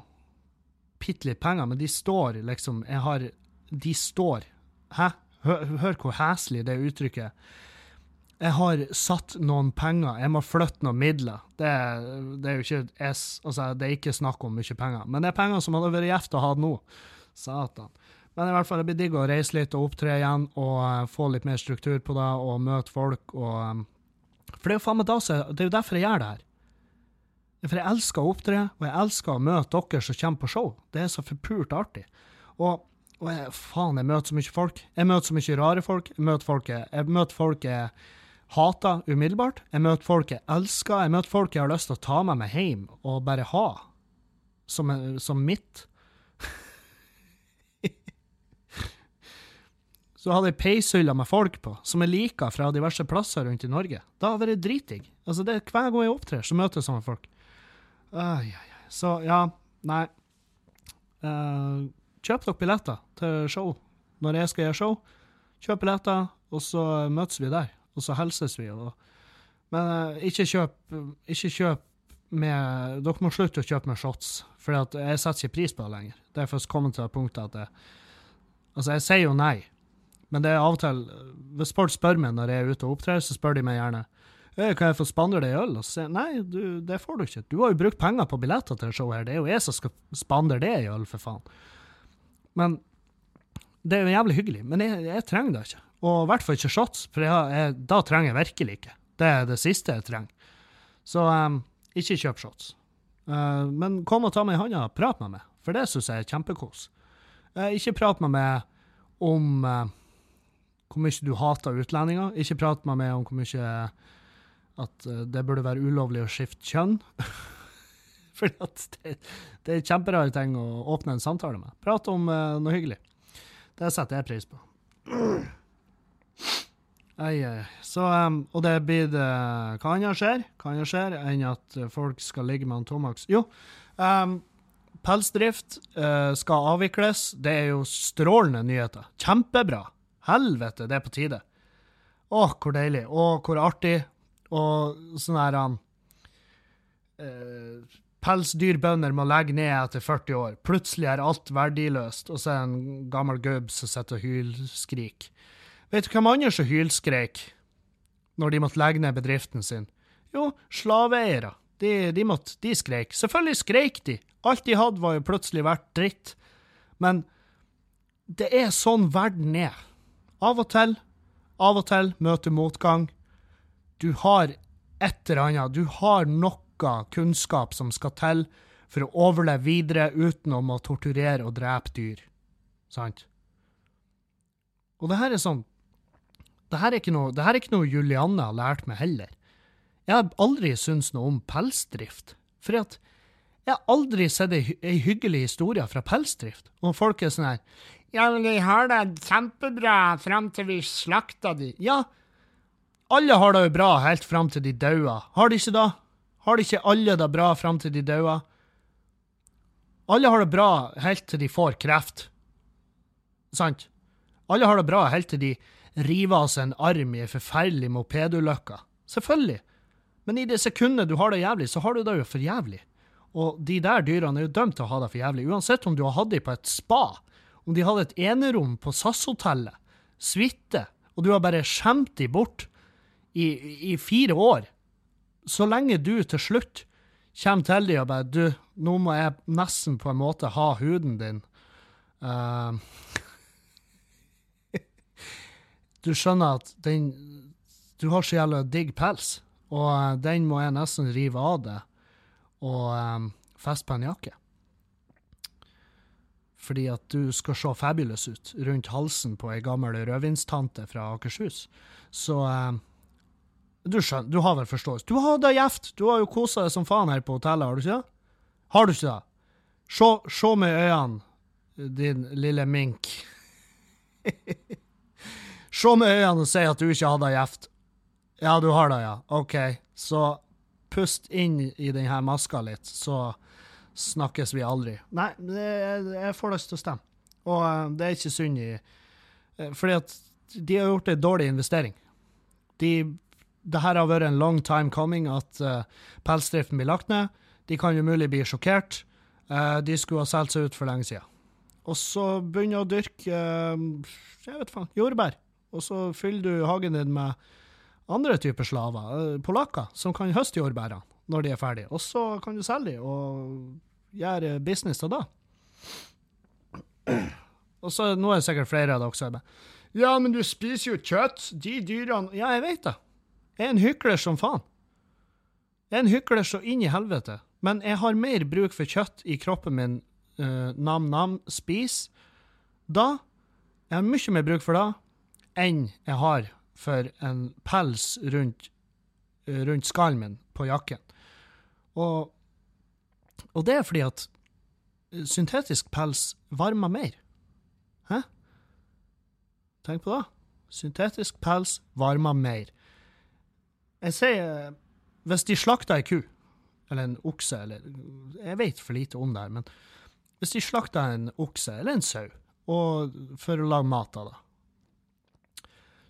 bitte litt penger, men de står liksom Jeg har De står. Hæ? Hør, hør hvor heslig det uttrykket jeg har satt noen penger, jeg må flytte noen midler. Det, det er jo ikke, jeg, altså, det er ikke snakk om mye penger. Men det er penger som hadde vært gjevt å ha nå. Satan. Men i hvert fall, det blir digg å reise litt og opptre igjen og uh, få litt mer struktur på det og møte folk. Og, um, for det er jo faen meg da, det er jo derfor jeg gjør det her. For jeg elsker å opptre, og jeg elsker å møte dere som kommer på show. Det er så forpult artig. Og, og jeg, faen, jeg møter så mye folk. Jeg møter så mye rare folk. Jeg møter folk jeg, jeg møter folk jeg hater umiddelbart. Jeg møter folk jeg elsker. Jeg møter folk jeg har lyst til å ta med meg hjem og bare ha som, som mitt. Så hadde jeg peishylla med folk på, som jeg liker fra diverse plasser rundt i Norge. Da hadde det vært dritdigg. Altså, det, hver gang jeg opptrer, så møter jeg sånne folk. Ai, ai, ai. Så ja, nei. Uh, kjøp dere billetter til show når jeg skal gjøre show. Kjøp billetter, og så møtes vi der og så hilses vi. Og, men uh, ikke kjøp, ikke kjøp med Dere må slutte å kjøpe med shots, for jeg setter ikke pris på det lenger. Det er først kommet til det punktet at jeg, Altså, jeg sier jo nei, men det er av og til Hvis folk spør meg når jeg er ute og opptrer, så spør de meg gjerne kan jeg få spandere deg øl? Og så sier nei, du, det får du ikke. Du har jo brukt penger på billetter til showet her. Det er jo jeg som skal spandere deg øl, for faen. Men det er jo jævlig hyggelig. Men jeg, jeg trenger det ikke. Og i hvert fall ikke shots, for jeg, jeg, da trenger jeg virkelig ikke. Det er det siste jeg trenger. Så um, ikke kjøp shots. Uh, men kom og ta meg i hånda, prat med meg, for det syns jeg er kjempekos. Uh, ikke prat med meg om uh, hvor mye du hater utlendinger. Ikke prat med meg om hvor mye at det burde være ulovlig å skifte kjønn. For det, det, er kjemperare ting å åpne en samtale med. Prat om noe hyggelig. Det setter jeg pris på. Ei, ei. Så, um, og det blir det Hva annet skjer? Hva annet skjer enn at folk skal ligge med en Tomax? Jo, um, pelsdrift uh, skal avvikles. Det er jo strålende nyheter. Kjempebra. Helvete, det er på tide. Å, hvor deilig. Å, hvor artig. Og sånn her han uh, Pelsdyrbønder må legge ned etter 40 år. Plutselig er alt verdiløst, og så er det en gammel gubb som sitter og hylskriker. Vet du hvem andre som hylskreik når de måtte legge ned bedriften sin? Jo, slaveeiere. De, de, måtte, de skreik. Selvfølgelig skreik de. Alt de hadde, var jo plutselig verdt dritt. Men det er sånn verden er. Av og til, av og til møter motgang. Du har et eller annet, du har noe kunnskap som skal til for å overleve videre uten å måtte torturere og drepe dyr. Sant? Og det her er sånn det her er ikke noe, er ikke noe Julianne har lært meg heller. Jeg har aldri syntes noe om pelsdrift. For jeg har aldri sett ei, hyggelig historie fra pelsdrift. Og folk er sånn her Ja, men de har det kjempebra fram til vi slakta de. Ja, alle har det jo bra helt fram til de dauer. Har de ikke da? Har de ikke alle det bra fram til de dauer? Alle har det bra helt til de får kreft. Sant? Alle har det bra helt til de rive av seg en arm i ei forferdelig mopedulykke. Selvfølgelig. Men i det sekundet du har det jævlig, så har du det jo for jævlig. Og de der dyrene er jo dømt til å ha det for jævlig, uansett om du har hatt dem på et spa, om de hadde et enerom på SAS-hotellet, suite, og du har bare skjemt dem bort i, i fire år. Så lenge du til slutt kommer til dem og bare Du, nå må jeg nesten på en måte ha huden din. Uh, du skjønner at den Du har så jævla digg pels, og uh, den må jeg nesten rive av deg og um, feste på en jakke. Fordi at du skal se fabulous ut rundt halsen på ei gammel rødvinstante fra Akershus. Så um, du skjønner, du har vel forståelse. Du har da gjevt. Du har jo kosa deg som faen her på hotellet, har du ikke det? Har du ikke det? Se, se med øynene, din lille mink. se med øynene og si at du ikke har det gjevt. Ja, du har det, ja. OK. Så pust inn i denne maska litt, så snakkes vi aldri. Nei, jeg, får lyst til å stemme. Og uh, det er ikke synd i uh, Fordi at de har gjort en dårlig investering. De det her har vært en long time coming at uh, pelsdriften blir lagt ned. De kan jo mulig bli sjokkert. Uh, de skulle ha solgt seg ut for lenge siden. Og så begynner å dyrke uh, jeg vet faen, jordbær. Og så fyller du hagen din med andre typer slaver, polakker, som kan høste jordbærene når de er ferdige. Og så kan du selge dem og gjøre business av det. Og så Nå er det sikkert flere av dere som er Ja, men du spiser jo kjøtt. De dyrene Ja, jeg vet det. Jeg er en hykler som faen. Jeg er en hykler så inn i helvete. Men jeg har mer bruk for kjøtt i kroppen min, nam-nam, spis, da Jeg har mye mer bruk for det enn jeg har for en pels rundt, uh, rundt skallen min på jakken. Og, og det er fordi at syntetisk pels varmer mer. Hæ? Tenk på det. Syntetisk pels varmer mer. Jeg sier Hvis de slakter ei ku, eller en okse, eller Jeg vet for lite om det her, men hvis de slakter en okse eller en sau for å lage mat av det,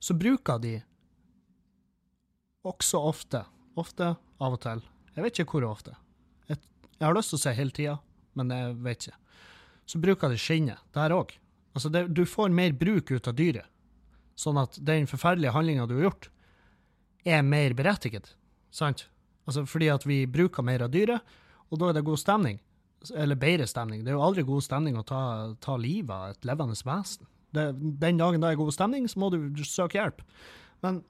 så bruker de også ofte, ofte, av og til, jeg vet ikke hvor ofte, jeg, jeg har lyst til å se hele tida, men jeg vet ikke, så bruker det skinnet der òg. Altså, det, du får mer bruk ut av dyret, sånn at den forferdelige handlinga du har gjort, er mer berettiget. Sant? Altså fordi at vi bruker mer av dyret, og da er det god stemning. Eller bedre stemning. Det er jo aldri god stemning å ta, ta livet av et levende vesen. Det, den dagen det er god stemning, så må du søke hjelp. Men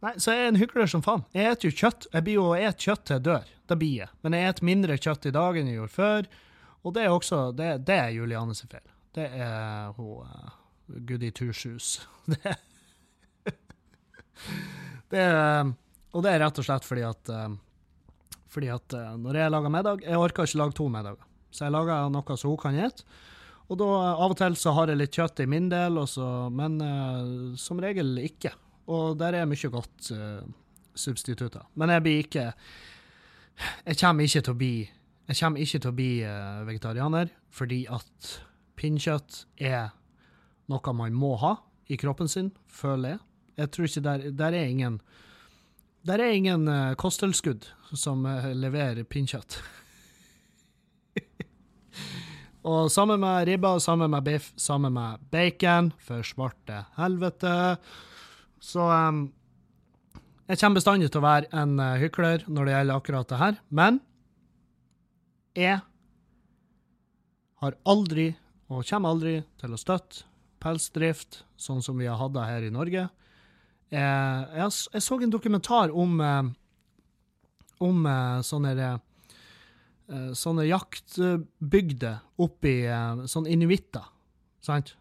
Nei, så jeg er en hykler som faen. Jeg spiser jo kjøtt. Jeg blir jo å et kjøtt til jeg dør. Det blir jeg. Men jeg spiser mindre kjøtt i dag enn jeg gjorde før. Og det er også Det, det er Juliane sin feil. Det er hun uh, Goody Two Shoes. Det Det er, og det er rett og slett fordi at, uh, fordi at uh, når jeg lager middag Jeg orker ikke lage to middager, så jeg lager noe som hun kan spise. Og da av og til så har jeg litt kjøtt i min del, også, men som regel ikke. Og der er mye godt substitutter. Men jeg blir ikke Jeg kommer ikke til å bli jeg kommer ikke til å bli vegetarianer, fordi at pinnkjøtt er noe man må ha i kroppen sin, føler jeg. Jeg tror ikke der, der er ingen Der er ingen uh, kosttilskudd som uh, leverer pinnkjøtt. og sammen med ribba, sammen med biff, sammen med bacon, for svarte helvete. Så um, jeg kommer bestandig til å være en uh, hykler når det gjelder akkurat det her, men jeg har aldri, og kommer aldri, til å støtte pelsdrift sånn som vi har hatt det her i Norge. Jeg, jeg, jeg, så en dokumentar om, eh, om eh, sånne sånne jaktbygder oppi sånn inuitter, sant?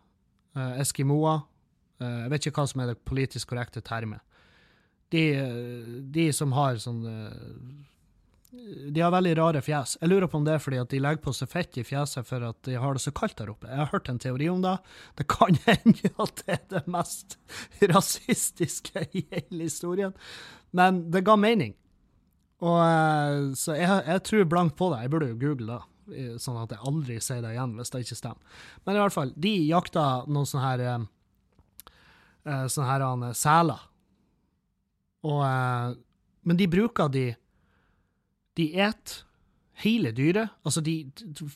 Eskimoer. Jeg vet ikke hva som er det politisk korrekte termet. De, de som har sånn de har veldig rare fjes. Jeg lurer på om det er fordi at de legger på seg fett i fjeset for at de har det så kaldt der oppe. Jeg har hørt en teori om det. Det kan hende at det er det mest rasistiske i hele historien, men det ga mening. Og, eh, så jeg, jeg tror blankt på det. Jeg burde jo google det, sånn at jeg aldri sier det igjen hvis det ikke stemmer. Men i hvert fall, de jakta noen sånne her eh, sånne her han, seler. Og, eh, men de bruker de De et hele dyret. Altså, de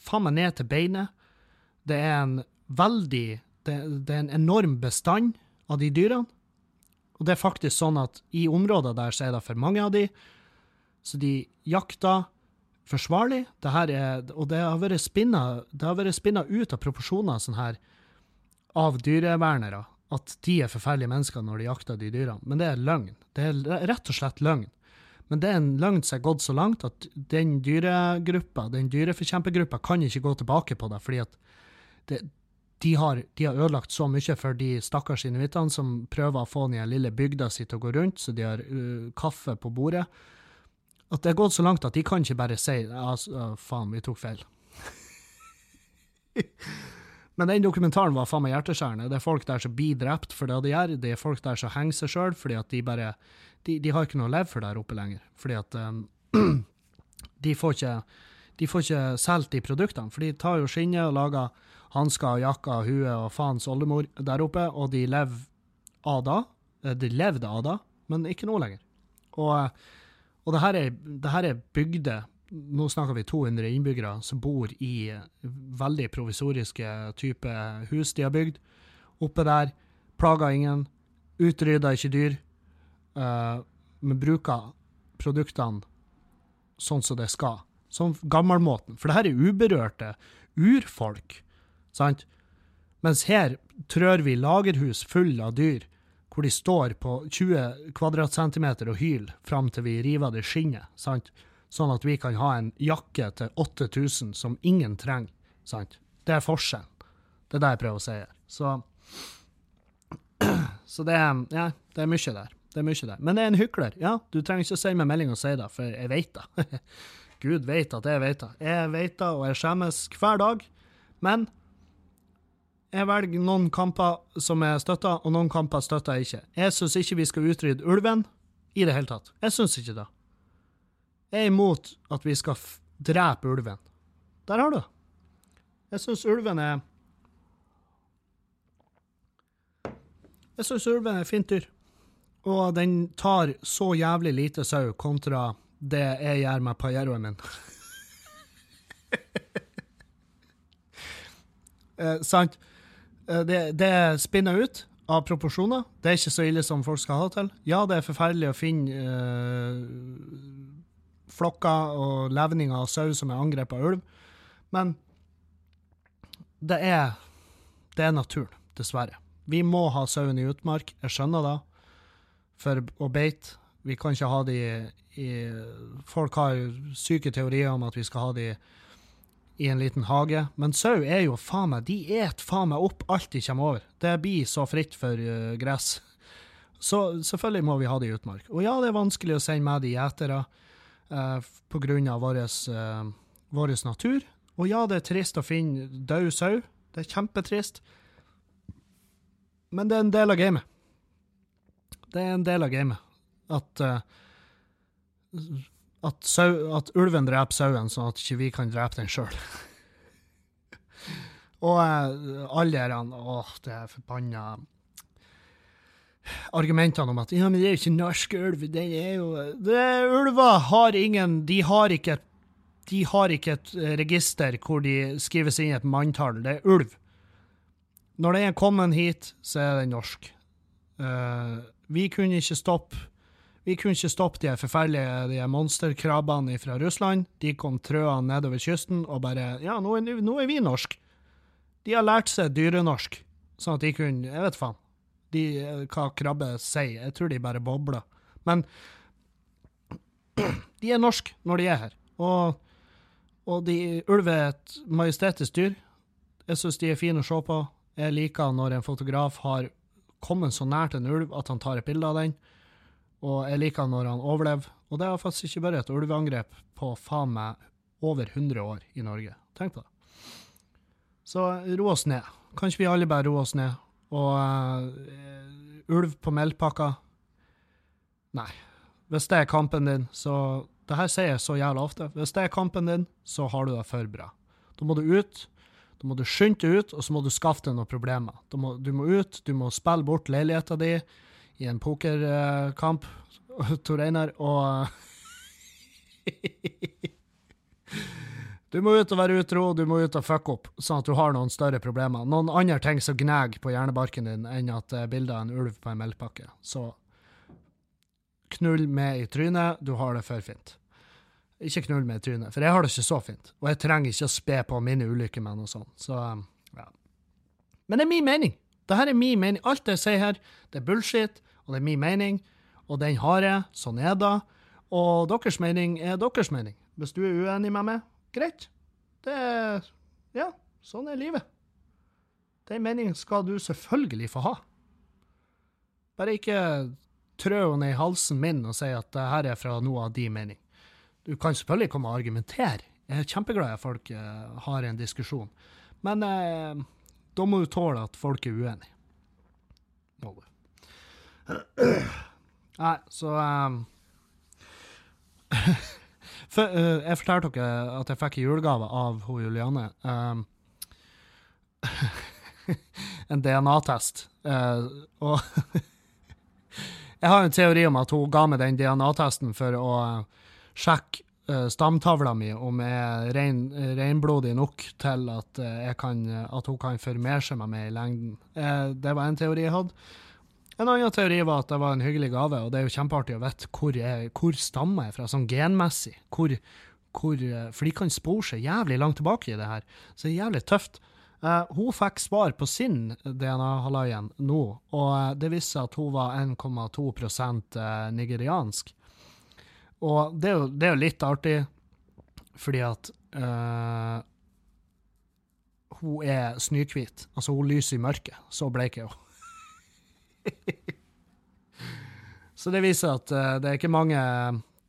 faen meg ned til beinet. Det er en veldig det, det, er en enorm bestand av de dyrene. Og det er faktisk sånn at i områder der så er det for mange av de, så de jakter forsvarlig. Det her er, og det har vært spinna ut av proporsjoner sånn her av dyrevernere at de er forferdelige mennesker når de jakter de dyrene. Men det er løgn. Det er rett og slett løgn. Men det er en løgn som er gått så langt at den dyregruppa, den dyreforkjempergruppa, kan ikke gå tilbake på det, fordi at det, de, har, de, har, ødelagt så mye for de stakkars inuittene som prøver å få den lille bygda si til å gå rundt, så de har uh, kaffe på bordet. At det er gått så langt at de kan ikke bare si altså, faen, vi tok feil. Men den dokumentaren var faen meg hjerteskjærende. Det er folk der som blir drept for det de gjør. Det er folk der som henger seg sjøl fordi at de bare de, de, har ikke noe å leve for der oppe lenger. Fordi at um, de får ikke de får ikke solgt de produktene. For de tar jo skinnet og lager hansker, jakker, hue og faens oldemor der oppe, og de lever av da. Eh, de levde av da, men ikke nå lenger. Og, eh, og det her er, det er bygder nå snakker vi 200 innbyggere som bor i veldig provisoriske type hus de har bygd. Oppe der. Plager ingen. Utrydder ikke dyr. Uh, men bruker produktene sånn som det skal. Sånn gammelmåten. For det her er uberørte urfolk, sant? Mens her trør vi lagerhus full av dyr, hvor de står på 20 kvadratcentimeter og hyler fram til vi river det skinnet. sant? Sånn at vi kan ha en jakke til 8000 som ingen trenger. Sant? Det er forskjellen. Det er det jeg prøver å si her. Så, så det, er, ja, det er mye der. Det er mye der. Men det er en hykler. Ja, du trenger ikke å sende meg melding og si det, for jeg vet det. Gud vet at jeg vet det. Jeg vet det, og jeg skjemmes hver dag. Men jeg velger noen kamper som jeg støtter, og noen kamper støtter jeg ikke. Jeg syns ikke vi skal utrydde ulven i det hele tatt. Jeg syns ikke det. Er imot at vi skal drepe ulven. Der har du det. Jeg syns ulven er Jeg syns ulven er fint dyr. Og den tar så jævlig lite sau kontra det jeg gjør med pajeroen min. eh, sant? Eh, det, det spinner ut av proporsjoner. Det er ikke så ille som folk skal ha til. Ja, det er forferdelig å finne eh, flokker og levninger av sau som er angrepet av ulv. Men det er, det er naturen, dessverre. Vi må ha sauen i utmark, jeg skjønner det, for å beite. Vi kan ikke ha de i Folk har syke teorier om at vi skal ha de i en liten hage, men sau er jo faen meg De et faen meg opp alt de kommer over. Det blir så fritt for uh, gress. Så selvfølgelig må vi ha det i utmark. Og ja, det er vanskelig å sende med de gjetere uh, pga. vår uh, natur. Og ja, det er trist å finne død sau. Det er kjempetrist. Men det er en del av gamet. Det er en del av gamet. At, uh, at, sau, at ulven dreper sauen, sånn at ikke vi kan drepe den sjøl. Og uh, alle de Åh, det er forbanna argumentene om at ja, men det er jo ikke norsk ulv, det er jo det, Ulver har ingen De har ikke et de har ikke et eh, register hvor de skrives inn et manntall. Det er ulv. Når den er kommet hit, så er den norsk. Uh, vi kunne ikke stoppe vi kunne ikke stoppe de forferdelige de monsterkrabbene fra Russland. De kom trøende nedover kysten og bare Ja, nå er, nå er vi norsk. De har lært seg dyrenorsk, sånn at de kunne Jeg vet faen de, hva krabbe sier. Jeg tror de bare bobler. Men de er norske når de er her. Og, og de, ulv er et majestetisk dyr. Jeg syns de er fine å se på. Jeg liker når en fotograf har kommet så nært en ulv at han tar et bilde av den. Og jeg liker når han overlever. Og det har faktisk ikke vært et ulveangrep på faen meg over 100 år i Norge. Tenk på det. Så ro oss ned. Kan ikke vi alle bare roe oss ned og uh, ulv på meldpakka Nei. Hvis det er kampen din, så Det her sier jeg så jævla ofte. Hvis det er kampen din, så har du det for bra. Da må du ut. Da må du skynde deg ut, og så må du skaffe deg noen problemer. Du må, du må ut, du må spille bort leiligheta di i en pokerkamp, Tor Einar, og Du må ut og være utro, du må ut og fucke opp, sånn at du har noen større problemer. Noen andre ting som gnager på hjernebarken din enn at det er bilde av en ulv på en melkepakke. Så knull med i trynet, du har det for fint. Ikke knull med i trynet, for jeg har det ikke så fint. Og jeg trenger ikke å spe på mine ulykker med noe sånt. Så, um, ja. Men det er min mening. Dette er min mening. Alt jeg sier her, det er bullshit, og det er min mening. Og den har jeg. Sånn er det. Og deres mening er deres mening. Hvis du er uenig med meg, greit. Det Ja, sånn er livet. Den meningen skal du selvfølgelig få ha. Bare ikke trø henne i halsen min og si at det her er fra noe av din mening. Du kan selvfølgelig komme og argumentere. Jeg er kjempeglad i at folk uh, har en diskusjon. Men eh, da må du tåle at folk er uenige. Må du. Nei, så um, For, uh, jeg fortalte dere at jeg fikk en julegave av hun Juliane. Um, en DNA-test. Uh, og jeg har en teori om at hun ga meg den DNA-testen for å uh, sjekke stamtavla mi om jeg er rein, reinblodig nok til at, kan, at, hun kan formere seg med meg i lengden. det var en teori jeg hadde. En annen teori var at det var en hyggelig gave, og det er jo kjempeartig å vite hvor, hvor stammer jeg fra, sånn genmessig. Hvor, hvor, eh, for de kan spore seg jævlig langt tilbake i det her, så det er jævlig tøft. Uh, hun fikk svar på sin DNA-halaien nå, og uh, det viste seg at hun var 1,2 uh, nigeriansk. Og det er, jo, det er, jo, litt artig, fordi at hun er snøhvit. Altså, hun lyser i mørket. Så bleik er hun. Så det viser at uh, det er ikke mange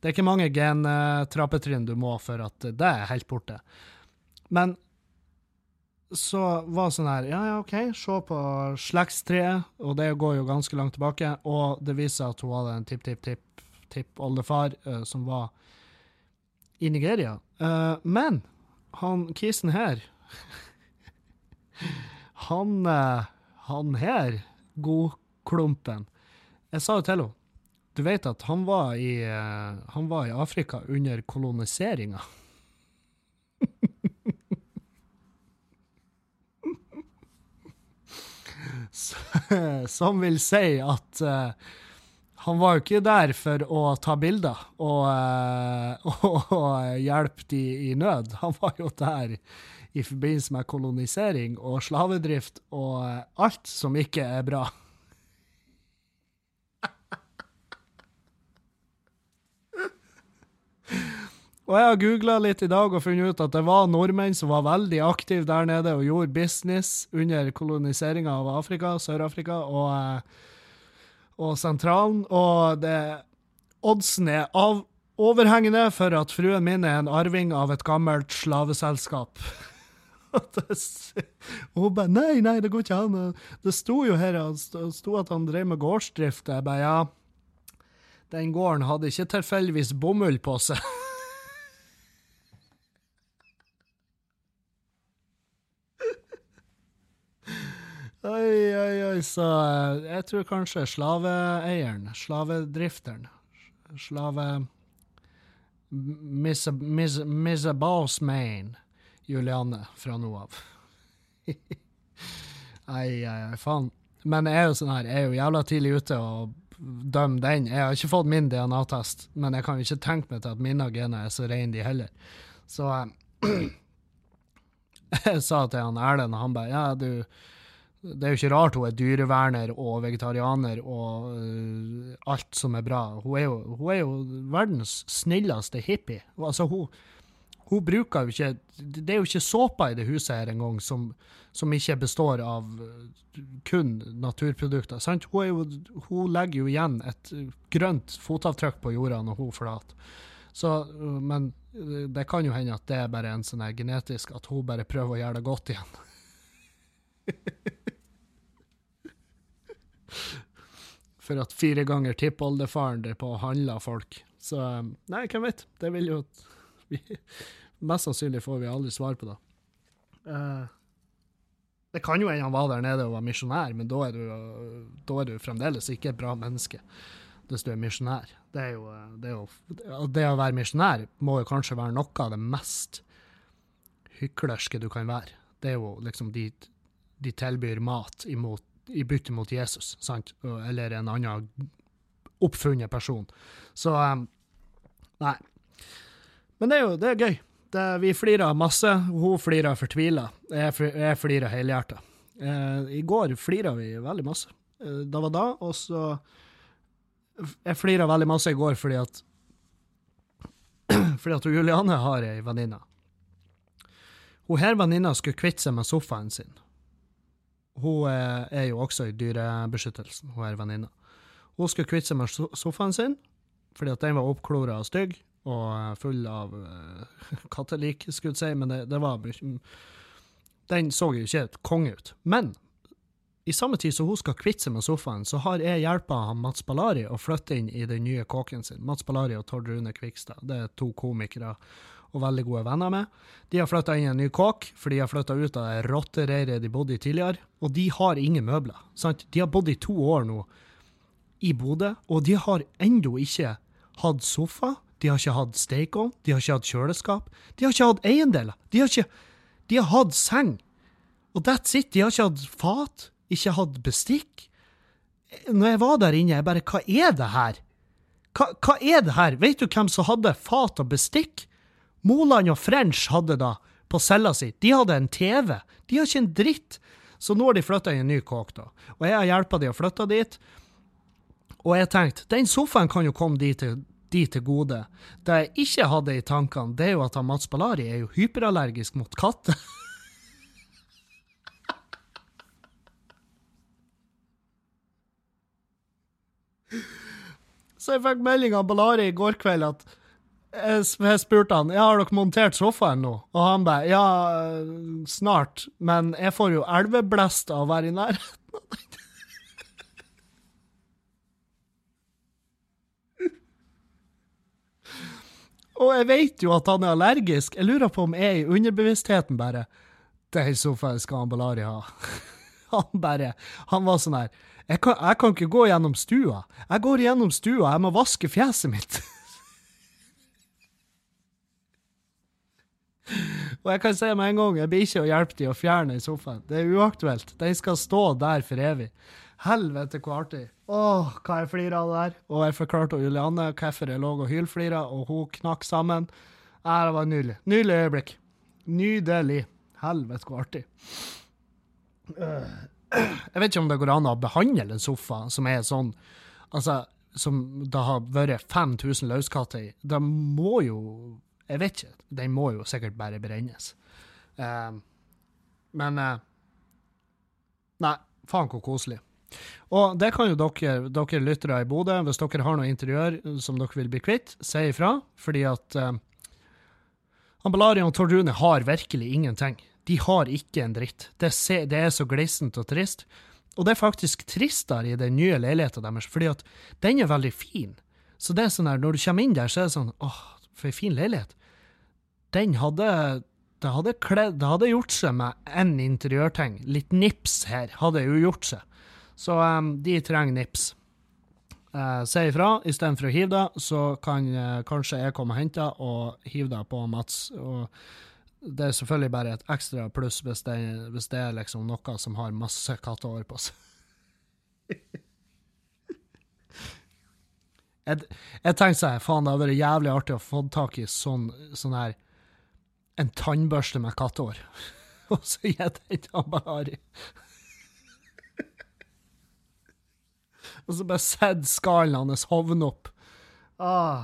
det er ikke mange gentrappetrinn du må for at det er helt borte. Men så var sånn her Ja, ja, OK, se på slektstreet, og det går jo ganske langt tilbake, og det viser at hun hadde en tipp-tipp-tipp-tippoldefar uh, som var i Nigeria. Uh, men han kisen her Han Han her, god klumpen. Jeg sa jo til henne Du vet at han var i, uh, han var i Afrika under koloniseringa. Som vil si at uh, han var jo ikke der for å ta bilder og, og, og hjelpe de i nød. Han var jo der i forbindelse med kolonisering og slavedrift og alt som ikke er bra. Og jeg har googla litt i dag og funnet ut at det var nordmenn som var veldig aktive der nede og gjorde business under koloniseringa av Afrika, Sør-Afrika og, eh, og sentralen. Og det, oddsen er av, overhengende for at fruen min er en arving av et gammelt slaveselskap. og hun bare Nei, nei, det går ikke an. Det sto jo her det sto at han drev med gårdsdrift. Jeg bare ja. Den gården hadde ikke tilfeldigvis bomull på seg. Oi, oi, oi, så eh, jeg tror kanskje slaveeieren, slavedrifteren, slave Miss, miss, miss a boss man, Juliane, fra nå av. Ai, ai, ai, faen. Men jeg er jo sånn her, jeg er jo jævla tidlig ute og dømme den. Jeg har ikke fått min DNA-test, men jeg kan jo ikke tenke meg til at mine gener er så reine, de heller. Så jeg sa til han Erlend, og han bare ja, du det er jo ikke rart hun er dyreverner og vegetarianer og uh, alt som er bra. Hun er, jo, hun er jo, verdens snilleste hippie. Altså, hun, hun, bruker jo ikke Det er jo ikke såpa i det huset her engang som, som ikke består av eh, kun naturprodukter. Sant? Hun, jo, hun, legger jo igjen et grønt fotavtrykk på jorda når hun forlater. Så, men det kan jo hende at det er bare en sånn genetisk at hun bare prøver å gjøre det godt igjen. For at fire ganger tippoldefaren der på handla folk. Så um, nei, hvem vet? Det vil jo vi, Mest sannsynlig får vi aldri svar på det. Uh, Det kan jo hende han var der nede og var misjonær, men da er, du, da er du fremdeles ikke et bra menneske hvis du er misjonær. Det, er jo, det, er jo, det å være misjonær må jo kanskje være noe av det mest hyklerske du kan være. Det er jo liksom de, de tilbyr mat imot, i bytte mot Jesus, sant? eller en annen oppfunnet person. Så um, Nei. Men det er jo det er gøy. Det, vi flirer masse. Hun flirer fortvila. Jeg, jeg flirer helhjerta. Eh, I går flira vi veldig masse. det da var da, og så Jeg flira veldig masse i går fordi at fordi at Juliane har ei venninne. Hun her venninna skulle kvitte seg med sofaen sin. Hun er, er jo også i dyrebeskyttelsen, hun er venninna. Hun skulle kvitte seg med sofaen sin fordi at den var oppklora og stygg og full av uh, kattelik, skulle jeg si, men det, det var Den så jo ikke konge ut. Men i samme tid som hun skal kvitte seg med sofaen, så har jeg hjelpa Mats Ballari å flytte inn i den nye kåken sin. Mats Ballari og Tord Rune Kvikstad. Det er to komikere og veldig gode venner med. De har flytta inn i en ny kåk, for de har flytta ut av det rottereiret de bodde i tidligere. Og de har ingen møbler. sant? De har bodd i to år nå i Bodø, og de har ennå ikke hatt sofa. De har ikke hatt stekeovn, de har ikke hatt kjøleskap. De har ikke hatt eiendeler. De har, ikke, de har hatt seng. Og that's it. De har ikke hatt fat, ikke hatt bestikk. Når jeg var der inne, jeg bare Hva er det her? Hva, hva er det her? Vet du hvem som hadde fat og bestikk? Moland og French hadde da, på cella si. De hadde en TV. De har ikke en dritt. Så nå har de flytta i en ny kåk, da. Og jeg har hjelpa de å flytte dit. Og jeg tenkte, den sofaen kan jo komme de til, de til gode. Det jeg ikke hadde i tankene, det er jo at Mats Ballari er jo hyperallergisk mot katter. Så jeg fikk melding av Ballari i går kveld at jeg spurte han ja, har dere montert sofaen nå, og han bare ja, snart, men jeg får jo elveblest av å være i nærheten. og jeg vet jo at han er allergisk. Jeg lurer på om jeg i underbevisstheten bare Den sofaen skal han Balari ha. Han bare Han var sånn her jeg jeg kan ikke gå gjennom stua. Jeg går gjennom stua, jeg må vaske fjeset mitt. Og jeg kan si med en gang, jeg blir ikke å hjelpe de å fjerne sofaen. Det er uaktuelt. Den skal stå der for evig. Helvete, hvor artig. Åh, hva jeg flirer av det der. Og jeg forklarte Julianne hvorfor jeg lå og hylflira, og hun knakk sammen. Ja, det var nydelig. Nydelig øyeblikk. Nydelig. Helvete, hvor artig. Jeg vet ikke om det går an å behandle en sofa som er sånn Altså, som det har vært 5000 løskatter i. Det må jo jeg vet ikke. Den må jo sikkert bare brennes. Uh, men uh, Nei, faen hvor koselig. Og det kan jo dere, dere lyttere i Bodø, hvis dere har noe interiør som dere vil bli kvitt, si ifra. Fordi at uh, Ambalaria og Tordune har virkelig ingenting. De har ikke en dritt. Det, se, det er så glissent og trist. Og det er faktisk tristere i den nye leiligheten deres, fordi at den er veldig fin. Så det er sånn her, når du kommer inn der, så er det sånn åh, for ei fin leilighet. Den hadde det hadde, kledd, det hadde gjort seg med én interiørting. Litt nips her hadde jo gjort seg. Så um, de trenger nips. Uh, si ifra. Istedenfor å hive det, så kan uh, kanskje jeg komme og hente og hive det på Mats. Og det er selvfølgelig bare et ekstra pluss hvis det, hvis det er liksom noe som har masse kattehår på seg. Jeg, jeg tenkte sånn, faen, det hadde vært jævlig artig å få tak i sånn, sånn her En tannbørste med kattehår. Og så gi den til Bahari. Og så bare sett skallen hans hovne opp. Ah,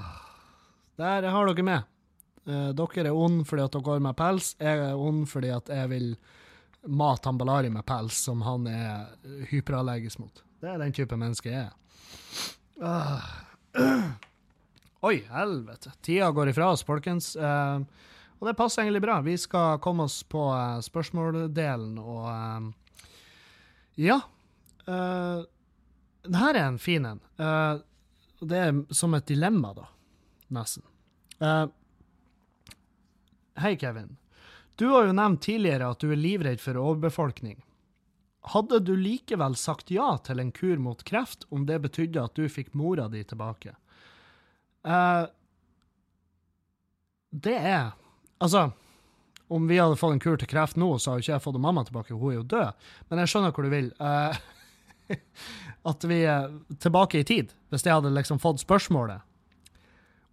der har dere med. Eh, dere er onde fordi at dere går med pels. Jeg er ond fordi at jeg vil mate Balari med pels, som han er hyperallergisk mot. Det er den type menneske jeg er. Ah. Oi, helvete. Tida går ifra oss, folkens. Uh, og det passer egentlig bra. Vi skal komme oss på uh, spørsmåldelen, og uh, ja. Uh, her er en fin en. det er som et dilemma, da. Nesten. Hei, Kevin. Du har jo nevnt tidligere at du er livredd for overbefolkning. Hadde du likevel sagt ja til en kur mot kreft om det betydde at du fikk mora di tilbake? Uh, det er Altså, om vi hadde fått en kur til kreft nå, så jo ikke jeg fått mamma tilbake, hun er jo død. Men jeg skjønner hvor du vil. Uh, at vi er tilbake i tid, hvis jeg hadde liksom fått spørsmålet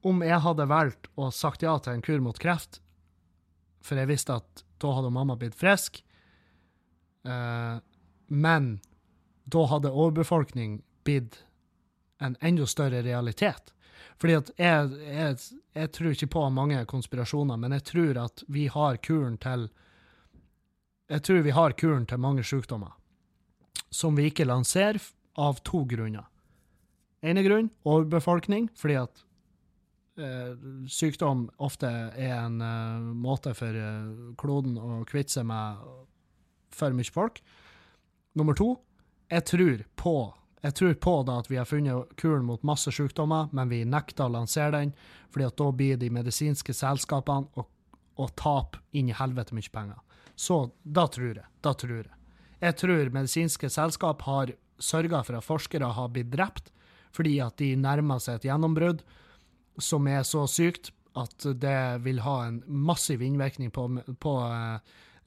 om jeg hadde valgt å sagt ja til en kur mot kreft, for jeg visste at da hadde mamma blitt frisk, eh, men da hadde overbefolkning blitt en enda større realitet. Fordi at jeg, jeg, jeg, tror ikke på mange konspirasjoner, men jeg tror at vi har kuren til Jeg tror vi har kuren til mange sykdommer som vi ikke lanserer, av to grunner. ene grunn overbefolkning, fordi at eh, sykdom ofte er en eh, måte for eh, kloden å kvitte seg med for mye folk. Nummer to, jeg tror på jeg tror på da at vi har funnet kuren mot masse sykdommer, men vi nekter å lansere den, fordi at da blir de medisinske selskapene å, å tape inn i helvete mye penger. Så da tror jeg. Da tror jeg. Jeg tror medisinske selskap har sørga for at forskere har blitt drept fordi at de nærmer seg et gjennombrudd som er så sykt at det vil ha en massiv innvirkning på, på uh,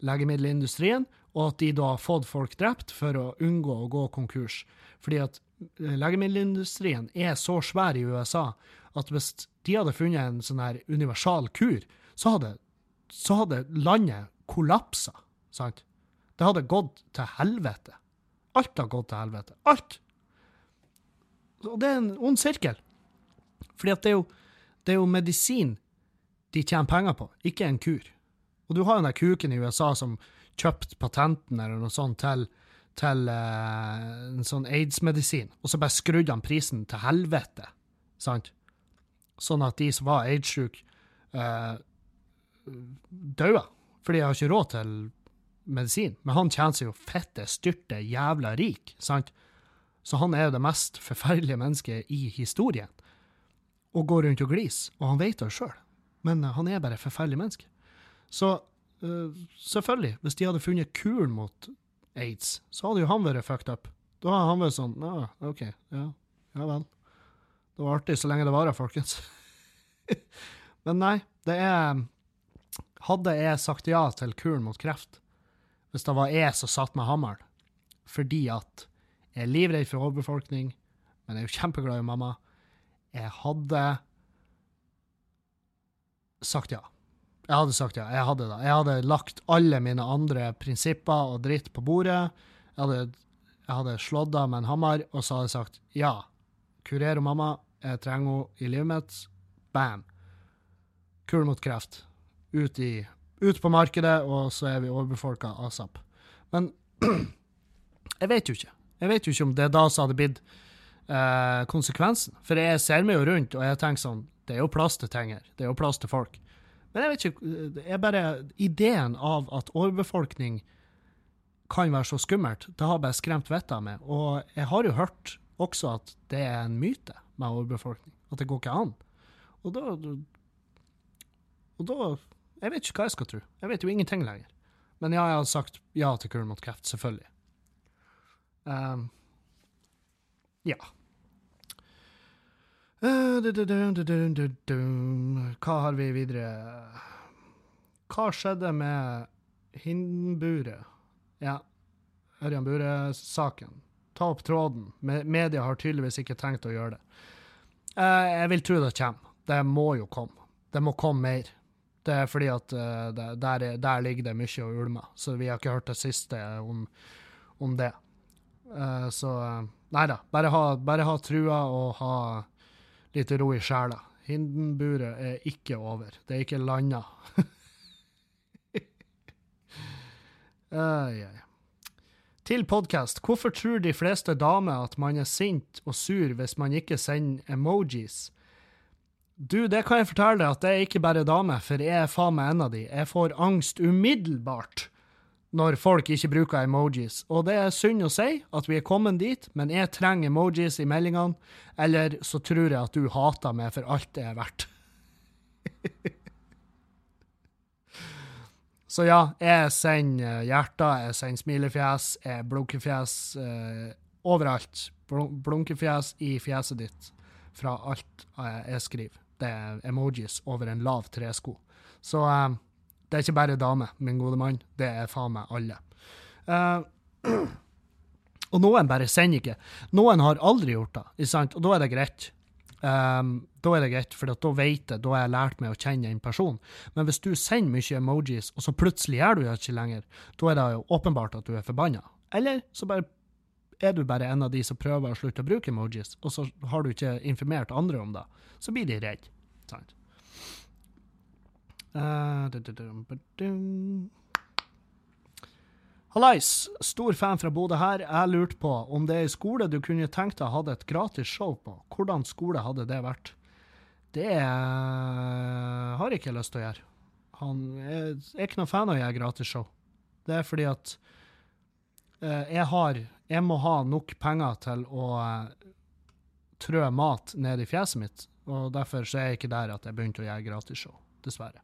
legemiddelindustrien, og at de da har fått folk drept for å unngå å gå konkurs. Fordi at eh, legemiddelindustrien er så svær i USA at hvis de hadde funnet en sånn her universal kur, så hadde, så hadde landet kollapsa. Sant? Det hadde gått til helvete. Alt har gått til helvete. Alt! Og det er en ond sirkel. Fordi at det er jo, det er jo medisin de tjener penger på, ikke en kur. Og du har jo den kuken i USA som kjøpte patenten eller noe sånt til til uh, en sånn aids-medisin, og så bare skrudde han prisen til helvete. Sant? Sånn at de som var aids-sjuke, uh, daua. Fordi jeg har ikke råd til medisin. Men han tjener seg jo fette, styrte, jævla rik. sant? Så han er jo det mest forferdelige mennesket i historien. Og går rundt og gliser. Og han vet det sjøl. Men uh, han er bare et forferdelig menneske. Så selvfølgelig, hvis de hadde funnet kuren mot aids, så hadde jo han vært fucked up. Da hadde han vært sånn Ja, OK. Ja, ja vel. Det var artig så lenge det varer, folkens. Men nei, det er Hadde jeg sagt ja til kuren mot kreft, hvis det var jeg som satt med hammeren, fordi at jeg er livredd for overbefolkning, men jeg er jo kjempeglad i mamma, jeg hadde sagt ja. Jeg hadde sagt ja. Jeg hadde da. Jeg hadde lagt alle mine andre prinsipper og dritt på bordet. Jeg hadde, jeg hadde slått av med en hammer, og så hadde jeg sagt ja. Kurerer mamma. Jeg trenger henne i livet mitt. Bam. Kul mot kreft. Ut, i, ut på markedet, og så er vi overbefolka asap. Men jeg vet jo ikke. Jeg vet jo ikke om det da så hadde blitt eh, konsekvensen. For jeg ser meg jo rundt, og jeg tenker sånn Det er jo plass til ting her. Det er jo plass til folk. Men jeg vet ikke det er bare Ideen av at overbefolkning kan være så skummelt, det har bare skremt vettet av meg. Og jeg har jo hørt også at det er en myte med overbefolkning. At det går ikke an. Og da Og da Jeg vet ikke hva jeg skal tro. Jeg vet jo ingenting lenger. Men ja, jeg har sagt ja til kur mot kreft, selvfølgelig. Um, ja. Hva har vi videre? Hva skjedde med Hindenburet? Ja, Ørjan Bure-saken. Ta opp tråden. Media har tydeligvis ikke tenkt å gjøre det. Jeg vil tro det kommer. Det må jo komme. Det må komme mer. Det er fordi at der, der ligger det mye og ulmer, så vi har ikke hørt det siste om, om det. Så nei da, bare ha, bare ha trua og ha litt ro i sjela. Hindenburet er ikke over. Det er ikke landa. Til podkast. Hvorfor tror de fleste damer at man er sint og sur hvis man ikke sender emojis? Du, det kan jeg fortelle deg at det er ikke bare damer, for jeg er faen meg en av de. Jeg får angst umiddelbart når folk ikke bruker emojis. Og det er synd å si at vi er kommet dit, men jeg trenger emojis i meldingene, eller så tror jeg at du hater meg for alt det er verdt. Så ja, jeg sender hjerter, jeg sender smilefjes, jeg blunkefjes eh, overalt. Blun blunkefjes i fjeset ditt fra alt jeg skriver. Det er emojis over en lav tresko. Så eh, det er ikke bare dame, min gode mann. Det er faen meg alle. Uh, og noen bare sender ikke. Noen har aldri gjort det, ikke sant? og da er det greit. Um, da er det greit, for da vet jeg, da har jeg lært meg å kjenne en person. Men hvis du sender mye emojis, og så plutselig gjør du det ikke lenger, da er det jo åpenbart at du er forbanna. Eller så bare er du bare en av de som prøver å slutte å bruke emojis, og så har du ikke informert andre om det. Så blir de redde. Sant? Uh, Hallais, stor fan fra Bodø her. Jeg lurte på om det er en skole du kunne tenkt deg hadde et gratis show på. Hvordan skole hadde det vært? Det har jeg ikke lyst til å gjøre. Han er, ikke noen fan av å gjøre gratis show. Det er fordi at uh, jeg har Jeg må ha nok penger til å trø mat ned i fjeset mitt, og derfor så er jeg ikke der at jeg begynte å gjøre gratis show. Dessverre.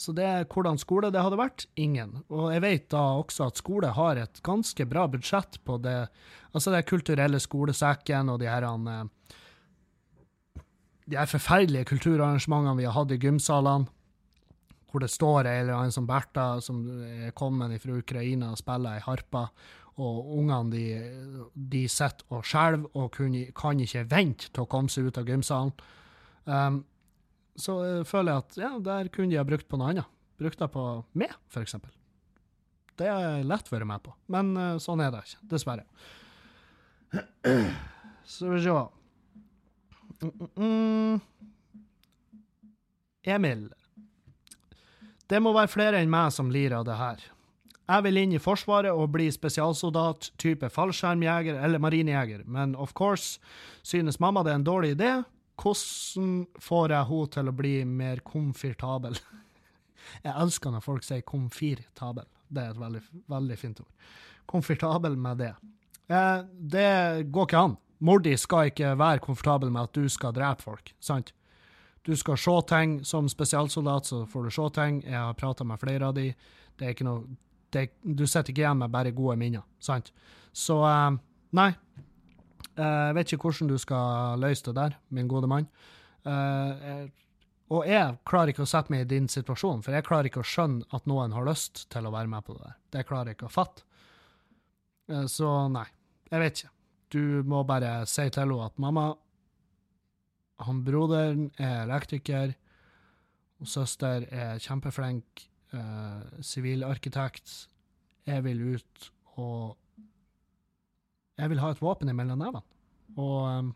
Så det hvordan skole det hadde vært? Ingen. Og jeg vet da også at skole har et ganske bra budsjett på det, altså det kulturelle skolesekken og de her, eh, de her forferdelige kulturarrangementene vi har hatt i gymsalene, hvor det står ei eller annen som Bertha, som er kommet fra Ukraina og spiller ei harpe, og ungene de, de sitter og skjelver og kan ikke vente til å komme seg ut av gymsalen. Um, så uh, føler jeg at ja, der kunne de ha brukt på noe annet. Brukt det på meg, f.eks. Det er lett å være med på, men uh, sånn er det ikke, dessverre. Så vi se mm, mm, mm. Emil. Det må være flere enn meg som lirer av det her. Jeg vil inn i Forsvaret og bli spesialsoldat, type fallskjermjeger eller marinejeger, men of course synes mamma det er en dårlig idé, hvordan får jeg henne til å bli mer komfortabel? Jeg elsker når folk sier komfirtabel. Det er et veldig, veldig fint ord. Komfortabel med det. Eh, det går ikke an. Mordi skal ikke være komfortabel med at du skal drepe folk, sant? Du skal se ting. Som spesialsoldat så får du se ting. Jeg har prata med flere av de. Det er ikke noe det, Du sitter ikke igjen med bare gode minner, sant? Så eh, nei, jeg vet ikke hvordan du skal løse det der, min gode mann. Eh, og jeg klarer ikke å sette meg i din situasjon, for jeg klarer ikke å skjønne at noen har lyst til å være med på det der. Det klarer jeg ikke å fatte. Eh, så nei, jeg vet ikke. Du må bare si til henne at mamma, han broderen er elektriker, og søster er kjempeflink sivilarkitekt. jeg vil ut og jeg vil ha et våpen mellom nevene. Og um,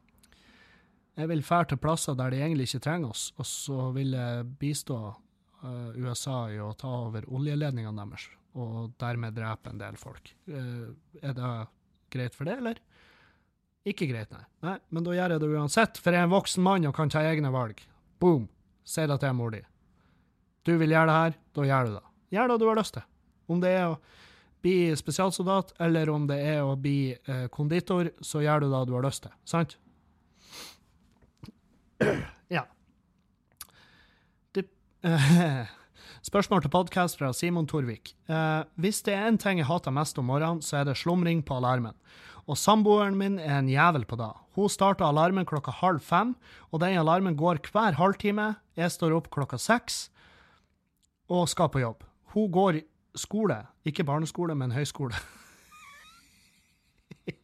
jeg vil fære til plasser der de egentlig ikke trenger oss, og så vil jeg bistå uh, USA i å ta over oljeledningene deres, og dermed drepe en del folk. Uh, er det greit for det, eller? Ikke greit, nei. nei. Men da gjør jeg det uansett, for jeg er en voksen mann og kan ta egne valg. Boom! Si det til mor di. Du vil gjøre det her, da gjør du det. Gjør det du har lyst til. Om det er å bli spesialsoldat, eller om det er å bli eh, konditor, så gjør du det du har lyst til. Sant? Ja. Det, eh, spørsmål til podkast fra Simon Torvik. Eh, hvis det er én ting jeg hater mest om morgenen, så er det slumring på alarmen. Og samboeren min er en jævel på det. Hun starter alarmen klokka halv fem, og den alarmen går hver halvtime. Jeg står opp klokka seks og skal på jobb. Hun går skole. Ikke barneskole, men høyskole.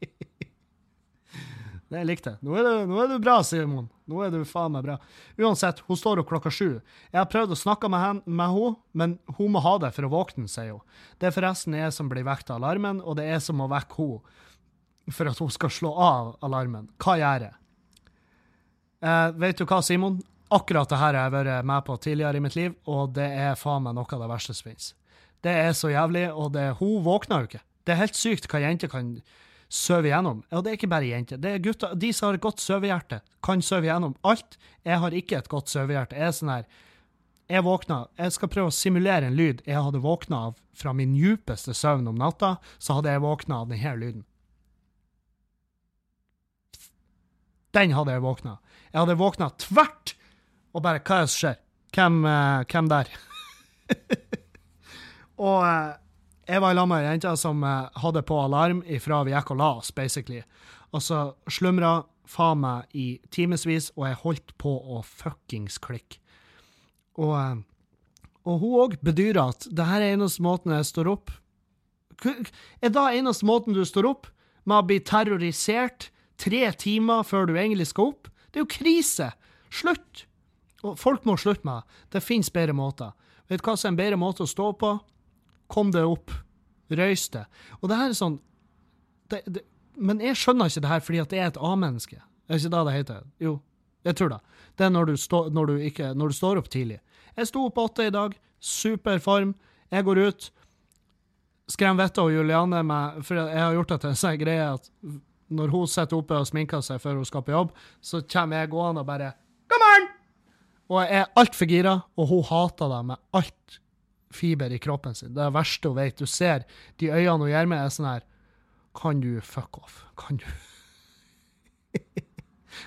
det likte jeg. Nå nå er du bra, Simon. Nå er du faen meg bra. Uansett, hun står opp klokka sju. Jeg har prøvd å snakke med henne, men hun må ha det for å våkne, sier hun. Det er forresten jeg som blir vekket av alarmen, og det er jeg som må vekke henne for at hun skal slå av alarmen. Hva gjør jeg? Eh, vet du hva, Simon? Akkurat det her har jeg vært med på tidligere i mitt liv, og det er faen meg noe av det verste som finnes. Det er så jævlig, og det, hun våkner jo ikke. Det er helt sykt hva jenter kan sove igjennom. Og det er ikke bare jenter. Det er gutter, De som har et godt sovehjerte, kan sove igjennom alt. Jeg har ikke et godt sovehjerte. Jeg er sånn her Jeg våkna Jeg skal prøve å simulere en lyd jeg hadde våkna av fra min djupeste søvn om natta. Så hadde jeg våkna av denne lyden. Den hadde jeg våkna. Jeg hadde våkna tvert, og bare Hva er det som skjer? Hvem, uh, hvem der? Og eh, jeg var lag med ei jente som eh, hadde på alarm ifra vi gikk og la oss, basically. Og så slumra faen meg i timevis, og jeg holdt på å fuckings klikke. Og, eh, og hun òg bedyrer at det her er eneste måten jeg står opp Er da eneste måten du står opp, med å bli terrorisert tre timer før du egentlig skal opp? Det er jo krise! Slutt! Og folk må slutte med det. Det finnes bedre måter. Vet du hva som er en bedre måte å stå på? Kom deg opp. Røys deg. Og det her er sånn det, det, Men jeg skjønner ikke det her fordi at det er et A-menneske. Er det ikke det det heter? Jo, jeg tror det. Det er når du, stå, når du, ikke, når du står opp tidlig. Jeg sto opp åtte i dag. Super form. Jeg går ut. Skrem Vette og Juliane meg For jeg har gjort det til en sånn greie at når hun sitter oppe og sminker seg før hun skal på jobb, så kommer jeg gående og bare God morgen! Og jeg er altfor gira, og hun hater det med alt fiber i kroppen sin. Det er det verste hun vet. Du ser de øynene hun gjør med, er sånn her Kan du fuck off? Kan du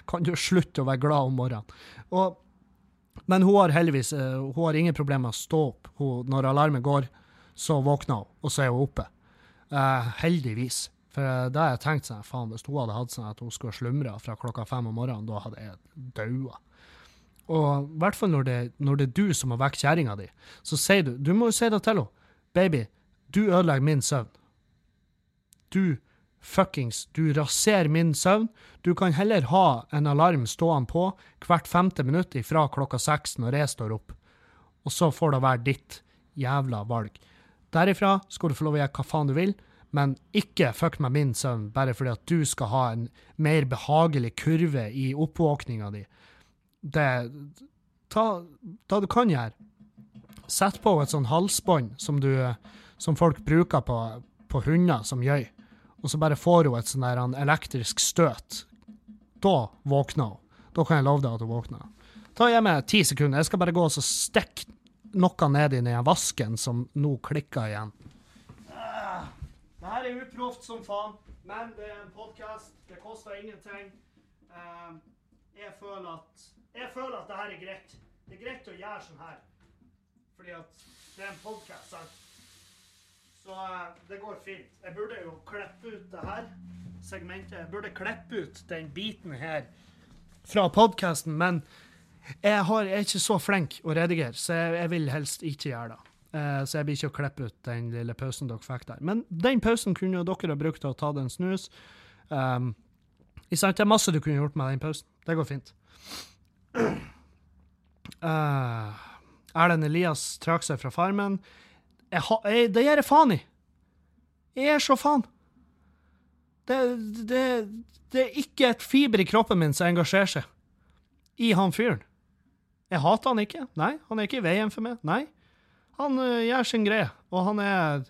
Kan du slutte å være glad om morgenen? Og, men hun har heldigvis eh, hun har ingen problemer med å stå opp. Hun, når alarmen går, så våkner hun, og så er hun oppe. Uh, heldigvis. For da har jeg tenkt sånn, faen, hvis hun hadde hatt sånn at hun skulle slumre fra klokka fem om morgenen, da hadde jeg daua. Og i hvert fall når det, når det er du som har vekket kjerringa di, så sier du Du må jo si det til henne. Baby, du ødelegger min søvn. Du fuckings Du raserer min søvn. Du kan heller ha en alarm stående på hvert femte minutt fra klokka seks når jeg står opp. Og så får det være ditt jævla valg. Derifra skal du få lov å gjøre hva faen du vil, men ikke fuck med min søvn bare fordi at du skal ha en mer behagelig kurve i oppvåkninga di. Det ta, ta du kan gjøre. Sett på et sånn halsbånd som, du, som folk bruker på, på hunder som gjøy, og så bare får hun et sånn der elektrisk støt. Da våkner hun. Da kan jeg love deg at hun våkner. Ta meg ti sekunder. Jeg skal bare gå og stikke noe ned i den vasken som nå klikker igjen. Det her er uproft som faen, men det er en podkast. Det koster ingenting. Eh, jeg føler at jeg føler at det her er greit. Det er greit å gjøre sånn her. Fordi at det er en podkast, sant? Så eh, det går fint. Jeg burde jo klippe ut det her segmentet. Jeg burde klippe ut den biten her fra podkasten, men jeg, har, jeg er ikke så flink å redigere, så jeg, jeg vil helst ikke gjøre det. Uh, så jeg blir ikke å klippe ut den lille pausen dere fikk der. Men den pausen kunne jo dere ha brukt til å ta en snus. Um? Det er masse du kunne gjort med den pausen. Det går fint. Uh, Erlend Elias trakk seg fra Farmen. Jeg ha, jeg, det gjør jeg faen i! Jeg er så faen. Det, det, det er ikke et fiber i kroppen min som engasjerer seg i han fyren. Jeg hater han ikke. Nei, han er ikke i veien for meg. Nei. Han uh, gjør sin greie, og han er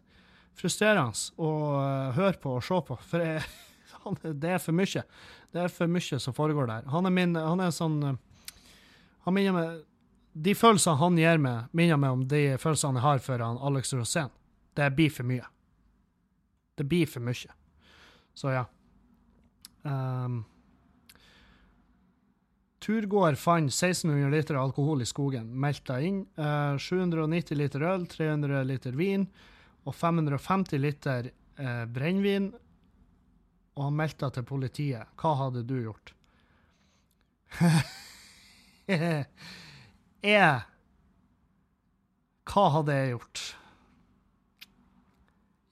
frustrerende å uh, høre på og se på, for jeg, han, det er for mye. Det er for mye som foregår der. Han er min Han er sånn uh, Han minner meg De følelsene han gir meg, minner meg om de følelsene jeg har for han Alex Rosén. Det blir for mye. Det blir for mye. Så ja. Um, Turgåer fant 1600 liter alkohol i skogen. Melta inn. Uh, 790 liter øl, 300 liter vin og 550 liter uh, brennevin. Og han meldte til politiet. Hva hadde du gjort? jeg Hva hadde jeg gjort?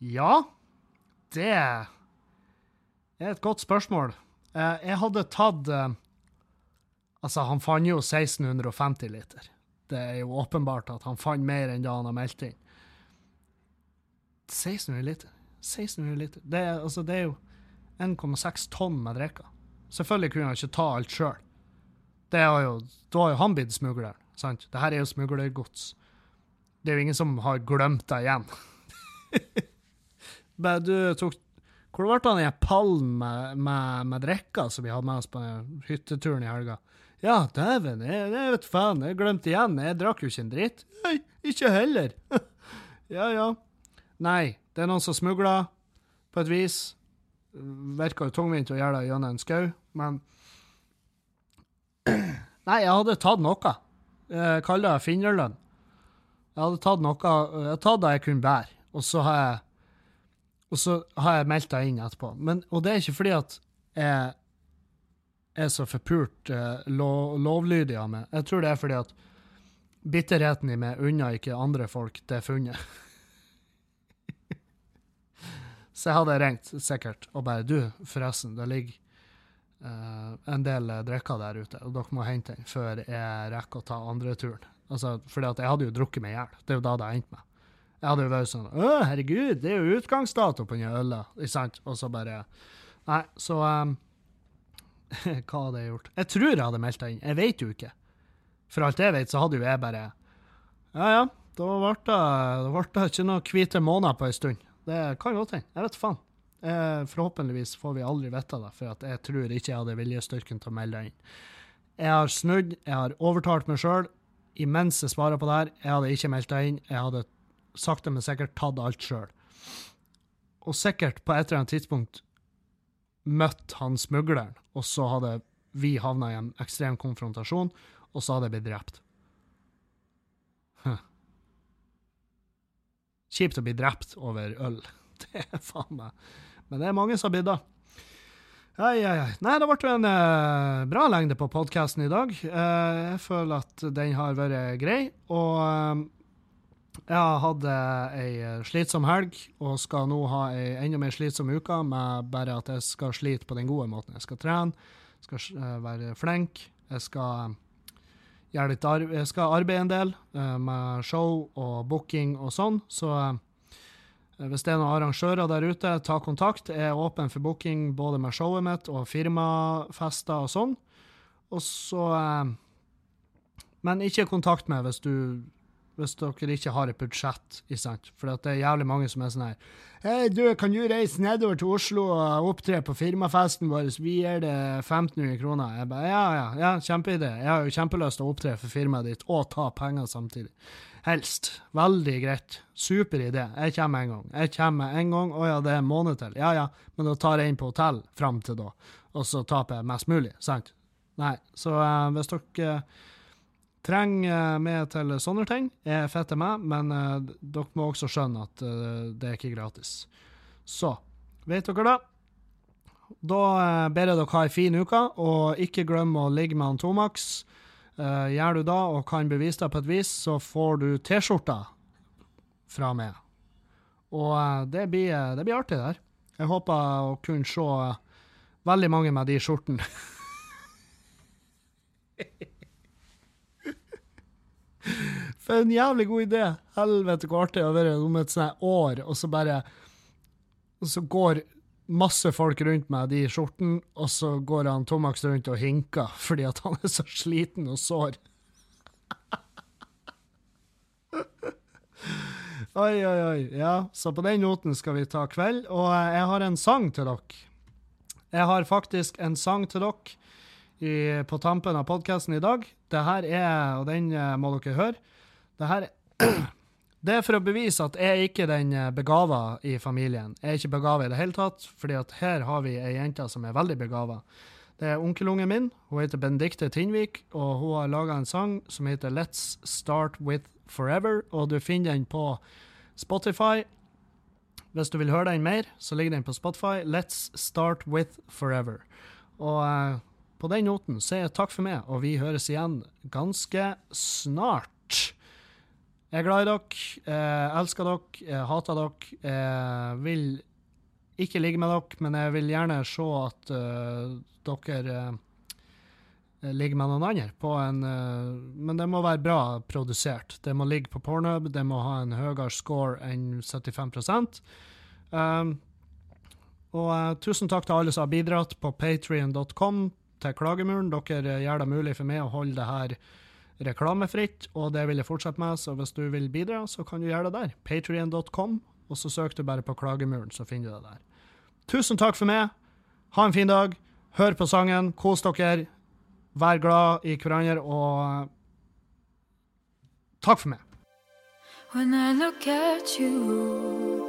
Ja, det er et godt spørsmål. Eh, jeg hadde tatt eh, Altså, han fant jo 1650 liter. Det er jo åpenbart at han fant mer enn det han har meldt inn. 1600 liter. 1600 liter. Det er, altså, det er jo 1,6 tonn med drikker. Selvfølgelig kunne han ikke ta alt sjøl. Da har jo han blitt smugler. sant? Det her er jo smuglergods. Det er jo ingen som har glemt det igjen. Men du tok Hvor ble det av den pallen med, med, med drikka som vi hadde med oss på hytteturen i helga? Ja, dæven, jeg, jeg vet faen, jeg glemte igjen, jeg drakk jo ikke en dritt. Nei, ikke heller. ja, ja. Nei, det er noen som smugler, på et vis. Virker jo tungvint å gjøre det gjennom en skau, men Nei, jeg hadde tatt noe. Eh, Kall det finnerlønn. Jeg hadde tatt noe Jeg hadde tatt det jeg kunne bære, og så har jeg så har jeg meldt deg inn etterpå. Men, og det er ikke fordi at jeg er så forpult lov, lovlydig av meg. Jeg tror det er fordi at bitterheten i meg unna ikke andre folk det funnet. så jeg hadde ringt sikkert og bare Du, forresten, det ligger uh, en del drikker der ute, og dere må hente den før jeg rekker å ta andre turen. Altså, at jeg hadde jo drukket meg i hjel. Det er jo da det endte med. Jeg hadde jo vært sånn Å, herregud, det er jo utgangsdato på den øla, ikke sant? Og så bare Nei, så um, Hva hadde jeg gjort? Jeg tror jeg hadde meldt deg inn. Jeg vet jo ikke. For alt jeg vet, så hadde jo jeg bare Ja, ja, da ble det, det ikke noen hvite måneder på ei stund. Det kan godt hende. Jeg vet faen. Eh, forhåpentligvis får vi aldri vite det, for jeg tror ikke jeg hadde viljestyrken til å melde inn. Jeg har snudd, jeg har overtalt meg sjøl. Imens jeg svarer på det her, jeg hadde ikke meldt deg inn. Jeg hadde sakte, men sikkert tatt alt sjøl. Og sikkert på et eller annet tidspunkt møtt han smugleren, og så hadde vi havna i en ekstrem konfrontasjon, og så hadde jeg blitt drept. Huh. Kjipt å bli drept over øl. Det er faen meg Men det er mange som har det. Ai, ai, ai. Nei, det ble en eh, bra lengde på podkasten i dag. Eh, jeg føler at den har vært grei. Og eh, jeg har hatt ei eh, slitsom helg, og skal nå ha ei enda mer slitsom uke, med bare at jeg skal slite på den gode måten. Jeg skal trene, skal eh, være flink, jeg skal gjøre litt arbeid, jeg skal arbeide en del med show og booking og sånn. Så hvis det er noen arrangører der ute, ta kontakt. Jeg er åpen for booking både med showet mitt og firmafester og sånn. Og så uh, Men ikke kontakt meg hvis du hvis dere ikke har et budsjett. For det er jævlig mange som er sånn her Hei, du, kan du reise nedover til Oslo og opptre på firmafesten vår? Vi gir det 1500 kroner. Jeg bare, ja, ja, ja, kjempeidé. Jeg har jo kjempelyst til å opptre for firmaet ditt og ta penger samtidig. Helst. Veldig greit. Super idé. Jeg kommer en gang. Jeg kommer en gang. Å ja, det er en måned til. Ja ja, men da tar jeg inn på hotell fram til da, og så taper jeg mest mulig, sant? Nei, så uh, hvis dere uh, trenger med til sånne ting, er fette meg, men uh, dere må også skjønne at uh, det er ikke gratis. Så vet dere det? Da uh, ber jeg dere ha ei en fin uke, og ikke glem å ligge med han Tomax. Uh, gjør du da og kan bevise deg på et vis, så får du T-skjorta fra meg. Og det blir, det, blir, artig, der. Jeg håper å kunne se veldig mange med de skjortene. For en jævlig god idé! Helvete, hvor artig det være vært om et sånt år, og så bare Og så går masse folk rundt meg de skjortene, og så går han Tomax rundt og hinker fordi at han er så sliten og sår. oi, oi, oi. Ja, så på den noten skal vi ta kveld. Og jeg har en sang til dere. Jeg har faktisk en sang til dere i, på tampen av podkasten i dag. Det her er, og den eh, må dere høre Det her det er for å bevise at jeg er ikke den eh, begava i familien. Jeg er ikke begava i det hele tatt, fordi at her har vi ei jente som er veldig begava. Det er onkelungen min. Hun heter Benedicte Tinnvik, og hun har laga en sang som heter Let's Start With Forever, og du finner den på Spotify. Hvis du vil høre den mer, så ligger den på Spotify. Let's Start With Forever. Og uh, på den noten sier jeg takk for meg, og vi høres igjen ganske snart. Jeg er glad i dere, jeg elsker dere, jeg hater dere. Jeg vil ikke ligge med dere, men jeg vil gjerne se at uh, dere uh, ligger med noen andre. På en, uh, men det må være bra produsert. Det må ligge på Pornhub, det må ha en høyere score enn 75 um, Og tusen takk til alle som har bidratt på patrion.com til klagemuren. Dere gjør det mulig for meg å holde det her reklamefritt, og det vil jeg fortsette med. Så hvis du vil bidra, så kan du gjøre det der. Patrion.com, og så søker du bare på klagemuren, så finner du det der. Tusen takk for meg. Ha en fin dag. Hør på sangen. Kos dere. Vær glad i hverandre, og takk for meg. When I look at you,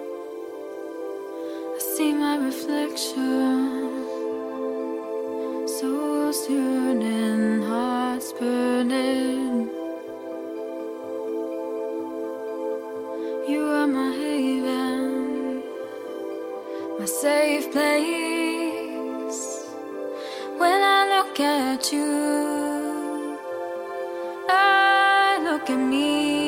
I see my reflection. Souls yearning, It's burning. You are my haven, my safe place. When I look at you, I look at me.